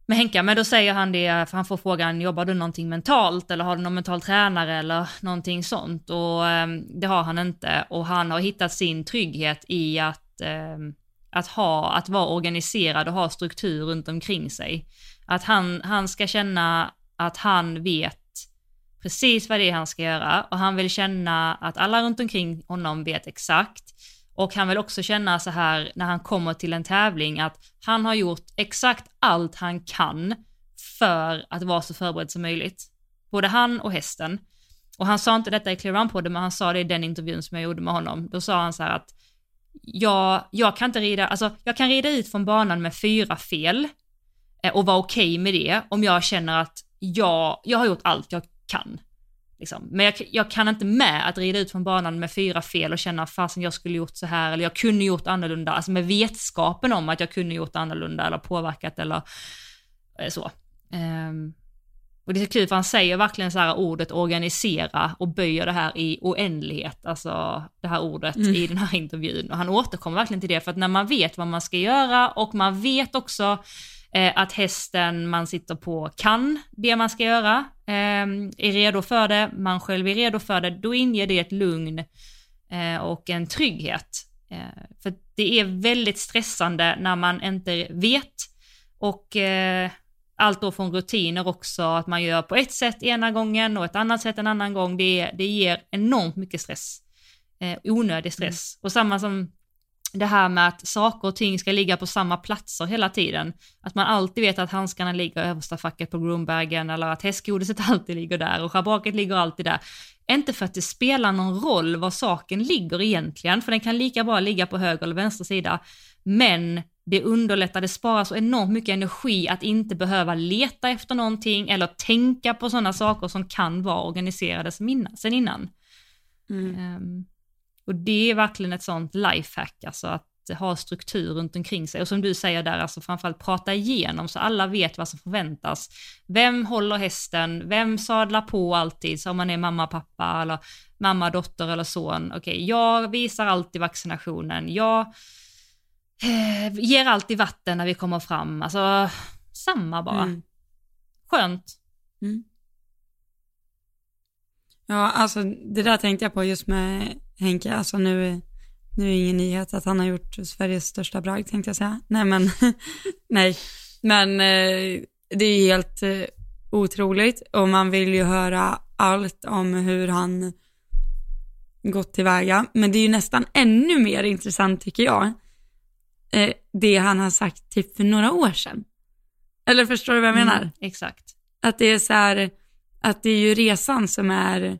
med Henka, men då säger han det, för han får frågan, jobbar du någonting mentalt eller har du någon mental tränare eller någonting sånt? Och eh, det har han inte och han har hittat sin trygghet i att, eh, att, ha, att vara organiserad och ha struktur runt omkring sig. Att han, han ska känna att han vet precis vad det är han ska göra och han vill känna att alla runt omkring honom vet exakt. Och han vill också känna så här när han kommer till en tävling att han har gjort exakt allt han kan för att vara så förberedd som möjligt. Både han och hästen. Och han sa inte detta i Clear Run-podden, men han sa det i den intervjun som jag gjorde med honom. Då sa han så här att jag, jag kan inte rida, alltså jag kan rida ut från banan med fyra fel eh, och vara okej med det om jag känner att jag, jag har gjort allt jag kan. Liksom. Men jag, jag kan inte med att rida ut från banan med fyra fel och känna fasen jag skulle gjort så här eller jag kunde gjort annorlunda, alltså med vetskapen om att jag kunde gjort annorlunda eller påverkat eller eh, så. Ehm, och det är så kul för han säger verkligen så här ordet organisera och böjer det här i oändlighet, alltså det här ordet Mm. i den här intervjun. Och han återkommer verkligen till det för att när man vet vad man ska göra och man vet också eh, att hästen man sitter på kan det man ska göra, eh, är redo för det, man själv är redo för det, då inger det ett lugn eh, och en trygghet. Eh, för det är väldigt stressande när man inte vet och eh, allt då från rutiner också, att man gör på ett sätt ena gången och ett annat sätt en annan gång, det, det ger enormt mycket stress. Eh, onödig stress. Och samma som det här med att saker och ting ska ligga på samma platser hela tiden. Att man alltid vet att handskarna ligger i översta facket på groombagen eller att hästgodiset alltid ligger där och schabraket ligger alltid där. Inte för att det spelar någon roll var saken ligger egentligen, för den kan lika bra ligga på höger eller vänster sida. Men det underlättar, det sparar så enormt mycket energi att inte behöva leta efter någonting eller tänka på sådana saker som kan vara organiserade sen innan. Mm. Ehm, och det är verkligen ett sånt lifehack, alltså att ha struktur runt omkring sig. Och som du säger där, alltså framförallt prata igenom så alla vet vad som förväntas. Vem håller hästen? Vem sadlar på alltid? Så om man är mamma, pappa eller mamma, dotter eller son. Okej, jag visar alltid vaccinationen. Jag eh, ger alltid vatten när vi kommer fram. Alltså, samma bara. Mm. Skönt. Ja, alltså det där tänkte jag på just med Henke, alltså nu, nu är det ingen nyhet att han har gjort Sveriges största bragd tänkte jag säga. Nej men, nej, men eh, det är helt eh, otroligt och man vill ju höra allt om hur han gått tillväga, men det är ju nästan ännu mer intressant tycker jag, eh, det han har sagt typ för några år sedan. Eller förstår du vad jag menar? Mm, exakt. Att det är så här, att det är ju resan som är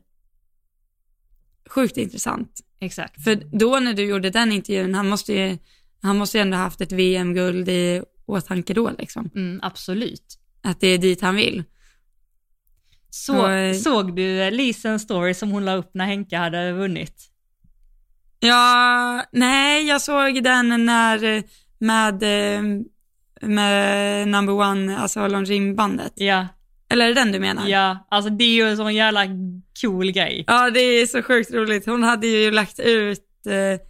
sjukt intressant. Exakt. För då när du gjorde den intervjun, han måste ju, han måste ju ändå haft ett VM-guld i åtanke då liksom. Mm, absolut. Att det är dit han vill. Så, Och, eh, såg du Lisens story som hon la upp när Henka hade vunnit? Ja, nej, jag såg den när, med, eh, med number one, alltså Longines-bandet. Ja, Eller är det den du menar? ja, alltså det är ju en sån jävla cool grej. Ja, det är så sjukt roligt. Hon hade ju lagt ut, eh,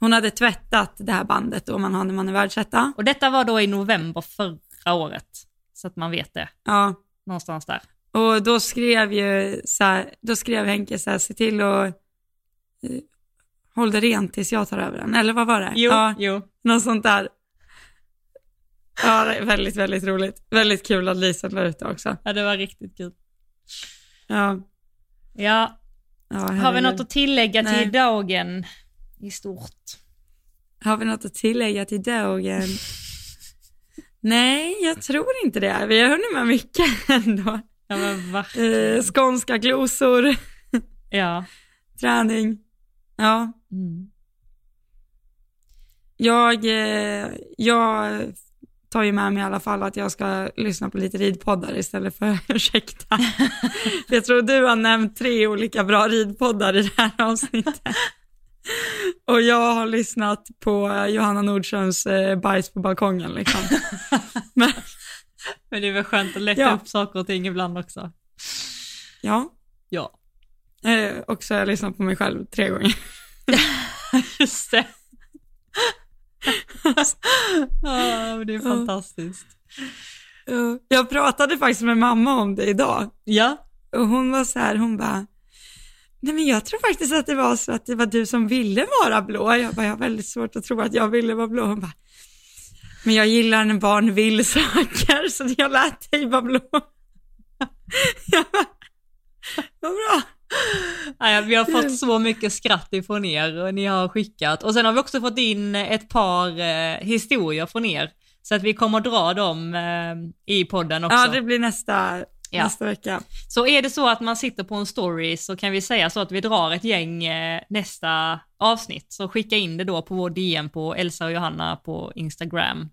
hon hade tvättat det här bandet då man hade man är världsetta. Och detta var då i november förra året, så att man vet det, Ja, någonstans där. och då skrev ju så här, då skrev Henke så här, se till att eh, håll det rent tills jag tar över den. Eller vad var det? Jo, Ja, jo. något sånt där. Ja, det är väldigt, väldigt roligt. Väldigt kul att Lisa la ut det också. Ja, det var riktigt kul. Ja, Ja, ja har vi något att tillägga Nej. till dagen i stort? Har vi något att tillägga till dagen? Nej, jag tror inte det. Vi har hunnit med mycket ändå. Ja, men verkligen. Eh, skånska glosor, Ja. träning. Ja, Mm. jag, eh, jag tar ju med mig i alla fall att jag ska lyssna på lite ridpoddar istället för ursäkta. Jag tror du har nämnt tre olika bra ridpoddar i det här avsnittet. Och jag har lyssnat på Johanna Nordströms eh, bajs på balkongen liksom. Men, Men det är väl skönt att lätta Ja. upp saker och ting ibland också. ja, Ja, eh, och så har jag lyssnat på mig själv tre gånger. just det. Men det är fantastiskt. Jag pratade faktiskt med mamma om det idag. Ja, Och hon var så här, hon bara, nej men jag tror faktiskt att det var så att det var du som ville vara blå. Jag bara, jag har väldigt svårt att tro att jag ville vara blå. Hon bara, men jag gillar när barn vill saker så jag lät dig vara blå. Jag bara, vad bra. Nej, vi har fått så mycket skratt ifrån er och ni har skickat. Och sen har vi också fått in ett par eh, historier från er. Så att vi kommer dra dem eh, i podden också. Ja, det blir nästa, Ja. nästa vecka. Så är det så att man sitter på en story så kan vi säga så att vi drar ett gäng eh, nästa avsnitt. Så skicka in det då på vår DM på Elsa och Johanna på Instagram.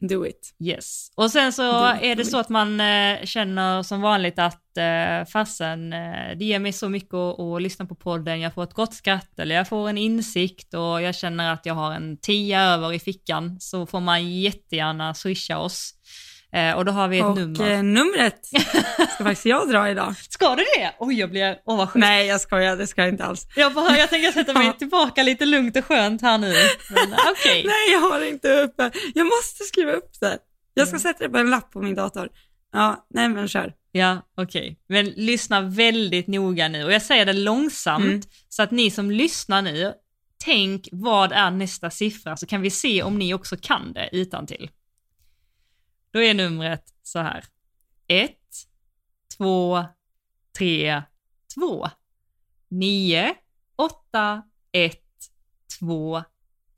Do it. Yes. Och sen så Det- är det så att man eh, känner som vanligt att eh, fasen, eh, det ger mig så mycket att, att lyssna på podden, jag får ett gott skratt eller jag får en insikt och jag känner att jag har en tia över i fickan så får man jättegärna swisha oss. Eh, och då har vi ett Och nummer. eh, numret ska faktiskt jag dra idag. Ska du det? Oj, jag blir, åh vad sjukt. Nej, jag skojar, det ska jag inte alls. Jag, bara, jag tänker sätta mig tillbaka lite lugnt och skönt här nu. Men okej. Nej, jag har inte uppe. Jag måste skriva upp det. Jag ska sätta det på en lapp på min dator. Ja, nej men kör. Ja, okej. Men lyssna väldigt noga nu och jag säger det långsamt Mm. så att ni som lyssnar nu, tänk vad är nästa siffra så kan vi se om ni också kan det utan till. Då är numret så här. 1, 2, 3, 2, 9, 8, 1, 2,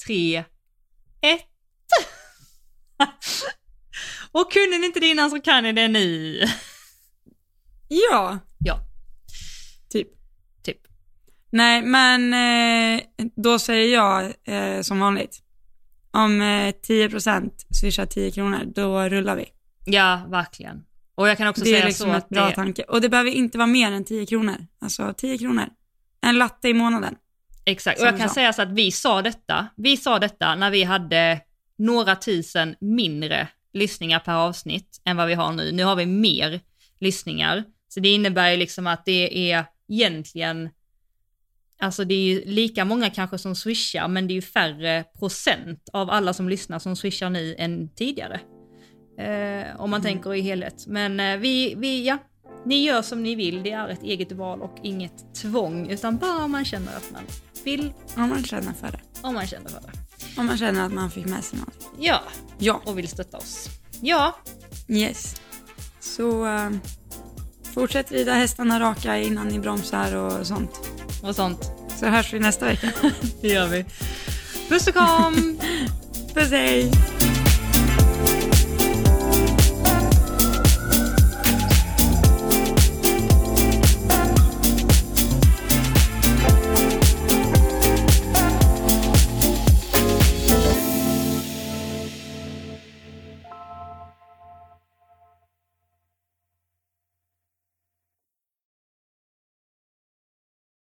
3, 1. Och kunde ni inte det innan så kan ni det nu. Ja, Ja, typ. typ. Nej, men eh, då säger jag eh, som vanligt. Om eh, 10% swishar 10 kronor, då rullar vi. Ja, verkligen. Och jag kan också Det är säga liksom så att bra det, tanke. Och det behöver inte vara mer än 10 kronor. Alltså 10 kronor. En latte i månaden. exakt, och jag kan sa. säga så att vi sa detta, vi sa detta när vi hade några tusen mindre lyssningar per avsnitt än vad vi har nu. Nu har vi mer lyssningar, så det innebär ju liksom att det är egentligen, alltså det är ju lika många kanske som swishar, men det är ju färre procent av alla som lyssnar som swishar nu än tidigare. Eh, om man Mm. tänker i helhet. Men eh, vi, vi, ja, ni gör som ni vill, det är ett eget val och inget tvång, utan bara om man känner att man vill, Om man känner för det. om man känner för det. Om man känner att man fick med sig något. Ja, Ja. och vill stötta oss. Ja, Yes. Så eh, fortsätt rida hästarna raka innan ni bromsar och sånt. och sånt. Så hörs vi nästa vecka. Det gör vi. Puss och kram! Puss hej!